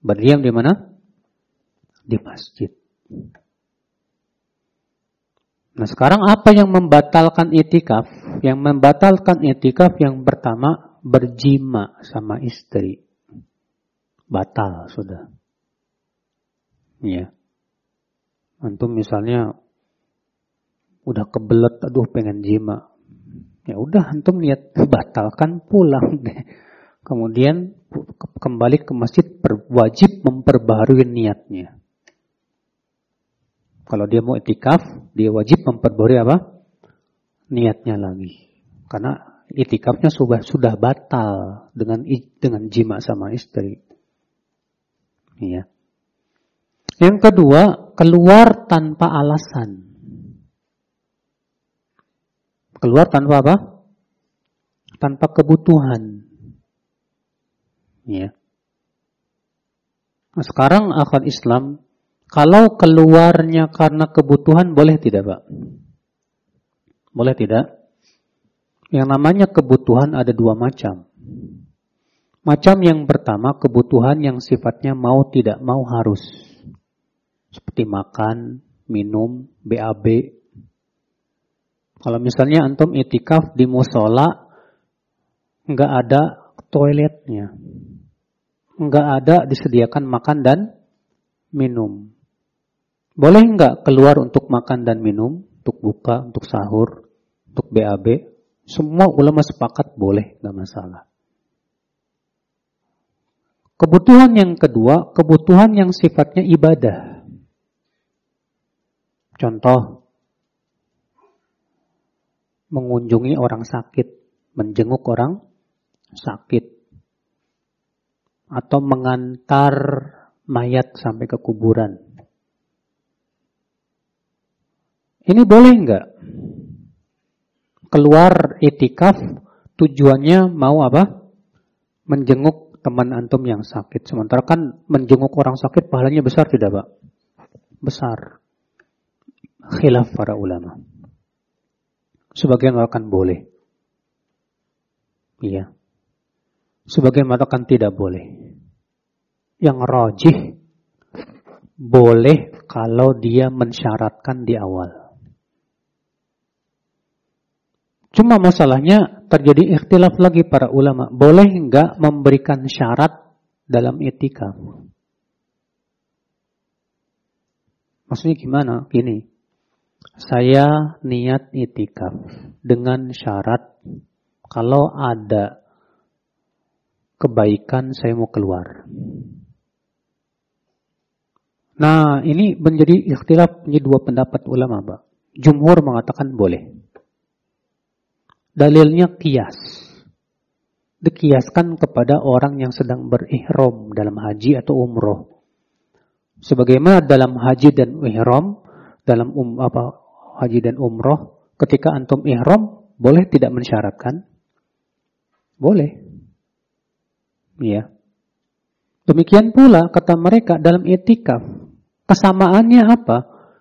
Berdiam di mana? di masjid. Nah sekarang apa yang membatalkan itikaf? Yang membatalkan itikaf yang pertama berjima sama istri. Batal sudah. Ya. Antum misalnya udah kebelet, aduh pengen jima. Ya udah antum niat batalkan pulang deh. Kemudian kembali ke masjid wajib memperbaharui niatnya. Kalau dia mau itikaf, dia wajib memperbarui apa? Niatnya lagi. Karena itikafnya sudah sudah batal dengan dengan jima sama istri. Iya. Yang kedua, keluar tanpa alasan. Keluar tanpa apa? Tanpa kebutuhan. Ya. Nah, sekarang akal Islam Kalau keluarnya karena kebutuhan boleh tidak, Pak? Boleh tidak? Yang namanya kebutuhan ada dua macam. Macam yang pertama, kebutuhan yang sifatnya mau tidak mau harus. Seperti makan, minum, BAB. Kalau misalnya antum itikaf di musola, nggak ada toiletnya. Nggak ada disediakan makan dan minum. Boleh nggak keluar untuk makan dan minum, untuk buka, untuk sahur, untuk BAB? Semua ulama sepakat boleh, nggak masalah. Kebutuhan yang kedua, kebutuhan yang sifatnya ibadah. Contoh, mengunjungi orang sakit, menjenguk orang sakit, atau mengantar mayat sampai ke kuburan. Ini boleh nggak? Keluar itikaf tujuannya mau apa? Menjenguk teman antum yang sakit. Sementara kan menjenguk orang sakit pahalanya besar tidak Pak? Besar. Khilaf para ulama. Sebagian mengatakan boleh. Iya. Sebagian mengatakan tidak boleh. Yang rojih boleh kalau dia mensyaratkan di awal. Cuma masalahnya terjadi ikhtilaf lagi para ulama. Boleh enggak memberikan syarat dalam etika? Maksudnya gimana? Gini. Saya niat itikaf dengan syarat kalau ada kebaikan saya mau keluar. Nah, ini menjadi ikhtilaf menjadi dua pendapat ulama, Pak. Jumhur mengatakan boleh. Dalilnya kias. Dikiaskan kepada orang yang sedang berihram dalam haji atau umroh. Sebagaimana dalam haji dan ihram, dalam um, apa haji dan umroh, ketika antum ihram, boleh tidak mensyaratkan? Boleh. Ya. Demikian pula kata mereka dalam etikaf. Kesamaannya apa?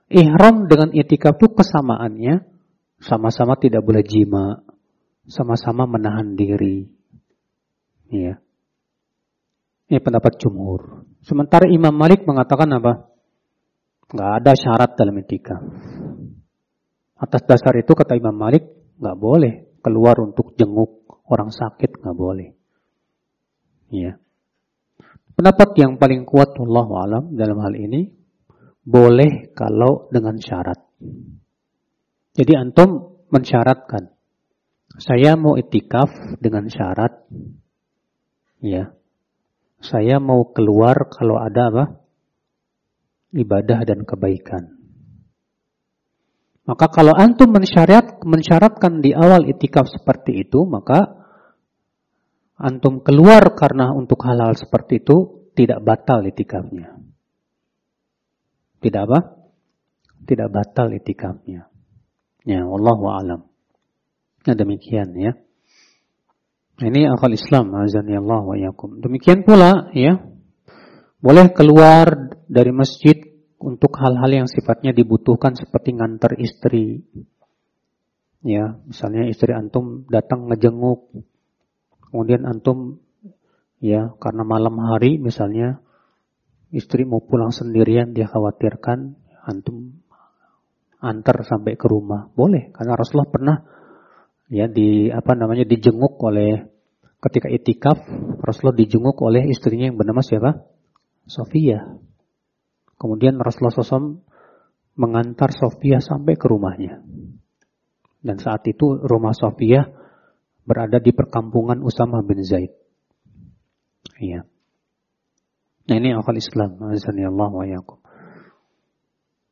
Ihram dengan etikaf itu kesamaannya sama-sama tidak boleh jima, sama-sama menahan diri. Ya. Ini pendapat jumhur. Sementara Imam Malik mengatakan apa? Gak ada syarat dalam etika. Atas dasar itu kata Imam Malik, gak boleh keluar untuk jenguk orang sakit, gak boleh. Ya. Pendapat yang paling kuat Allah alam dalam hal ini boleh kalau dengan syarat. Jadi antum mensyaratkan saya mau itikaf dengan syarat, ya, saya mau keluar kalau ada apa? Ibadah dan kebaikan. Maka kalau antum mensyariat, mensyaratkan di awal itikaf seperti itu, maka antum keluar karena untuk hal-hal seperti itu tidak batal itikafnya. Tidak apa? Tidak batal itikafnya. Ya, Allah alam. Nah demikian ya. Ini akal Islam, azani Allah wa yakum. Demikian pula ya, boleh keluar dari masjid untuk hal-hal yang sifatnya dibutuhkan seperti ngantar istri. Ya, misalnya istri antum datang ngejenguk. Kemudian antum ya, karena malam hari misalnya istri mau pulang sendirian dia khawatirkan antum antar sampai ke rumah. Boleh, karena Rasulullah pernah ya di apa namanya dijenguk oleh ketika itikaf Rasulullah dijenguk oleh istrinya yang bernama siapa? Sofia. Kemudian Rasulullah SAW mengantar Sofia sampai ke rumahnya. Dan saat itu rumah Sofia berada di perkampungan Usama bin Zaid. Iya. Nah ini akal Islam. Allah.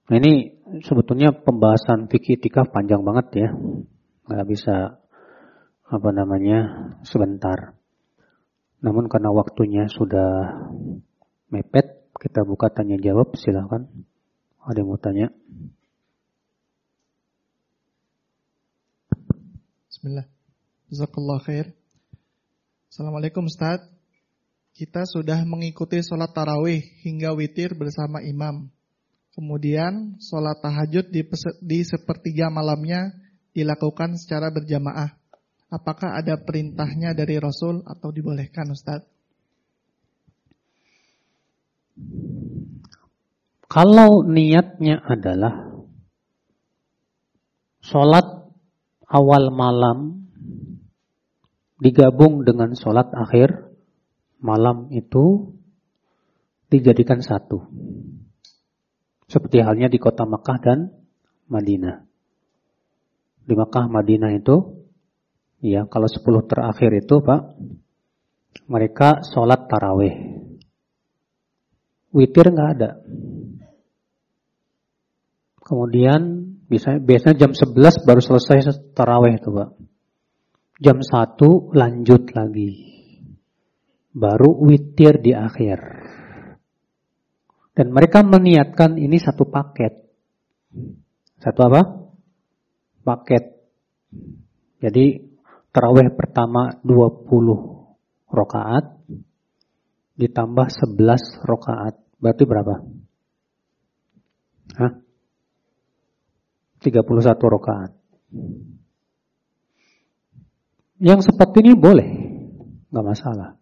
Nah ini sebetulnya pembahasan fikih itikaf panjang banget ya nggak bisa apa namanya sebentar. Namun karena waktunya sudah mepet, kita buka tanya jawab. Silahkan. Ada yang mau tanya? Bismillah. Jazakallah khair. Assalamualaikum Ustaz. Kita sudah mengikuti sholat tarawih hingga witir bersama imam. Kemudian sholat tahajud di, di sepertiga malamnya dilakukan secara berjamaah. Apakah ada perintahnya dari Rasul atau dibolehkan Ustaz? Kalau niatnya adalah sholat awal malam digabung dengan sholat akhir malam itu dijadikan satu. Seperti halnya di kota Mekah dan Madinah. Di Mekah, Madinah itu, ya kalau 10 terakhir itu Pak, mereka sholat taraweh. Witir nggak ada. Kemudian biasanya, biasanya jam 11 baru selesai taraweh itu Pak. Jam 1 lanjut lagi. Baru witir di akhir. Dan mereka meniatkan ini satu paket. Satu apa? Paket. Jadi taraweh pertama 20 rokaat ditambah 11 rokaat. Berarti berapa? Hah? 31 rokaat. Yang seperti ini boleh, nggak masalah.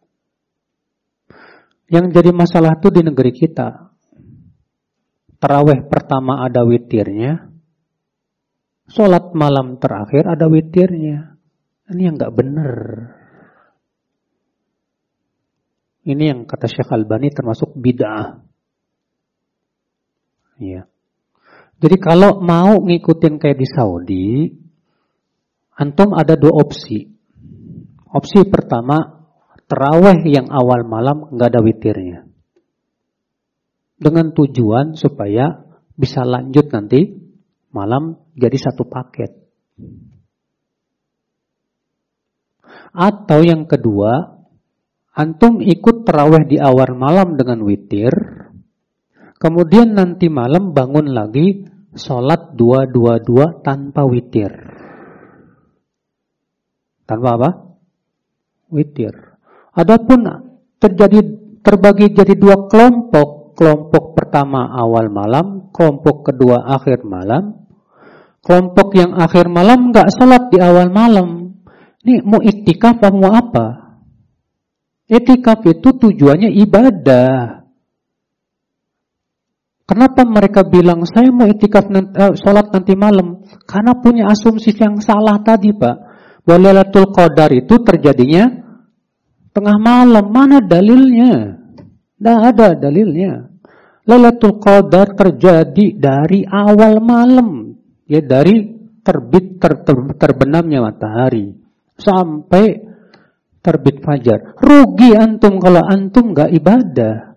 Yang jadi masalah itu di negeri kita. Terawih pertama ada witirnya, sholat malam terakhir ada witirnya. Ini yang nggak benar. Ini yang kata Syekh Albani termasuk bid'ah. Iya. Jadi kalau mau ngikutin kayak di Saudi, antum ada dua opsi. Opsi pertama, terawih yang awal malam nggak ada witirnya. Dengan tujuan supaya bisa lanjut nanti malam jadi satu paket. Atau yang kedua, antum ikut terawih di awal malam dengan witir, kemudian nanti malam bangun lagi sholat dua-dua-dua tanpa witir. Tanpa apa? Witir. Adapun terjadi terbagi jadi dua kelompok. Kelompok pertama awal malam, kelompok kedua akhir malam. Kelompok yang akhir malam nggak sholat di awal malam. Ini mau itikaf apa mau apa? Itikaf itu tujuannya ibadah. Kenapa mereka bilang saya mau itikaf uh, sholat nanti malam? Karena punya asumsi yang salah tadi pak. Bahwa Qadar itu terjadinya tengah malam. Mana dalilnya? Tidak ada dalilnya. Lailatul Qadar terjadi dari awal malam. Ya dari terbit ter, ter, terbenamnya matahari. Sampai terbit fajar. Rugi antum kalau antum gak ibadah.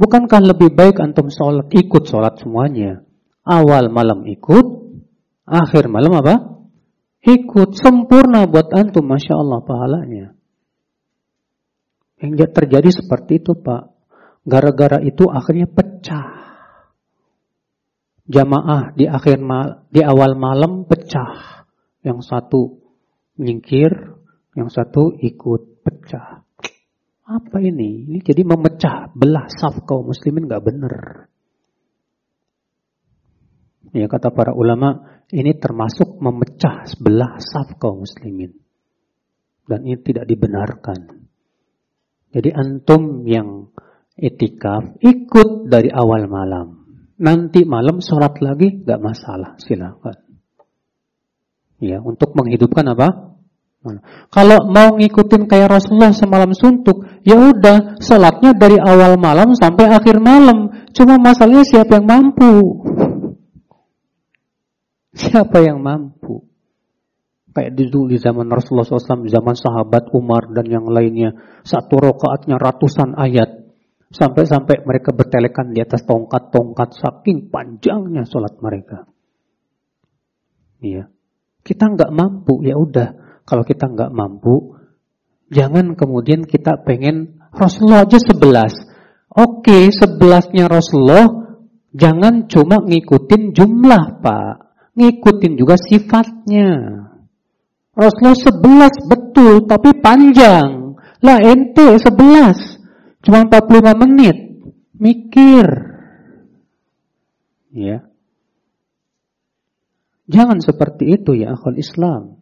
Bukankah lebih baik antum sholat, ikut sholat semuanya? Awal malam ikut, akhir malam apa? Ikut, sempurna buat antum, Masya Allah pahalanya. Yang terjadi seperti itu Pak. Gara-gara itu akhirnya pecah. Jamaah di akhir mal, di awal malam pecah. Yang satu menyingkir, yang satu ikut pecah. Apa ini? Ini jadi memecah belah saf kaum muslimin nggak benar. Ya kata para ulama, ini termasuk memecah belah saf kaum muslimin. Dan ini tidak dibenarkan. Jadi antum yang etikaf ikut dari awal malam. Nanti malam sholat lagi nggak masalah, silakan. Ya, untuk menghidupkan apa? Kalau mau ngikutin kayak Rasulullah semalam suntuk, ya udah sholatnya dari awal malam sampai akhir malam. Cuma masalahnya siapa yang mampu? Siapa yang mampu? Kayak dulu di zaman Rasulullah SAW, zaman sahabat Umar dan yang lainnya. Satu rokaatnya ratusan ayat. Sampai-sampai mereka bertelekan di atas tongkat-tongkat saking panjangnya sholat mereka. Iya. Kita nggak mampu, ya udah kalau kita nggak mampu, jangan kemudian kita pengen Rasulullah aja sebelas. Oke, sebelasnya Rasulullah, jangan cuma ngikutin jumlah, Pak. Ngikutin juga sifatnya. Rasulullah sebelas betul, tapi panjang. Lah ente sebelas, cuma 45 menit. Mikir. Ya. Jangan seperti itu ya akhul Islam.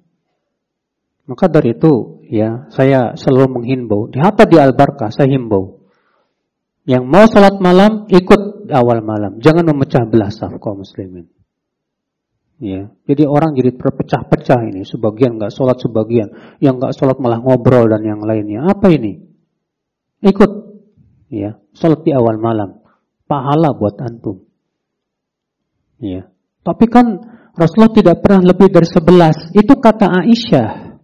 Maka dari itu ya saya selalu menghimbau. Di hatta di Al-Barkah saya himbau. Yang mau sholat malam ikut awal malam. Jangan memecah belah saf kaum muslimin. Ya, jadi orang jadi terpecah-pecah ini. Sebagian nggak sholat, sebagian yang nggak sholat malah ngobrol dan yang lainnya. Apa ini? Ikut, ya, sholat di awal malam. Pahala buat antum. Ya, tapi kan Rasulullah tidak pernah lebih dari sebelas. Itu kata Aisyah.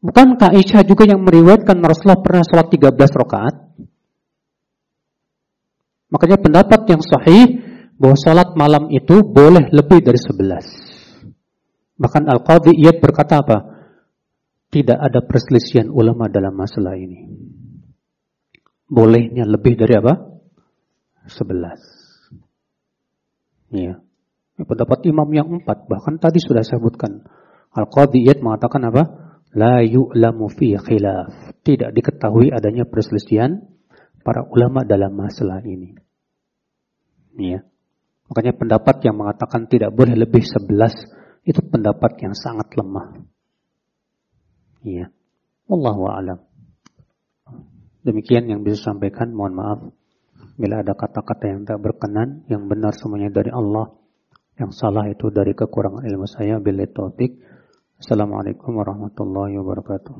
Bukan Aisyah juga yang meriwayatkan Rasulullah pernah sholat 13 rakaat? Makanya pendapat yang sahih bahwa salat malam itu boleh lebih dari sebelas. Bahkan Al-Qadhi berkata apa? Tidak ada perselisihan ulama dalam masalah ini. Bolehnya lebih dari apa? Sebelas. Ya. Pendapat imam yang empat. Bahkan tadi sudah saya sebutkan. Al-Qadhi Iyad mengatakan apa? La yu'lamu fi khilaf. Tidak diketahui adanya perselisihan para ulama dalam masalah ini. Ya. Makanya pendapat yang mengatakan tidak boleh lebih sebelas itu pendapat yang sangat lemah. Ya. Wallahu a'lam. Demikian yang bisa sampaikan. Mohon maaf bila ada kata-kata yang tak berkenan, yang benar semuanya dari Allah, yang salah itu dari kekurangan ilmu saya. Bila taufik. Assalamualaikum warahmatullahi wabarakatuh.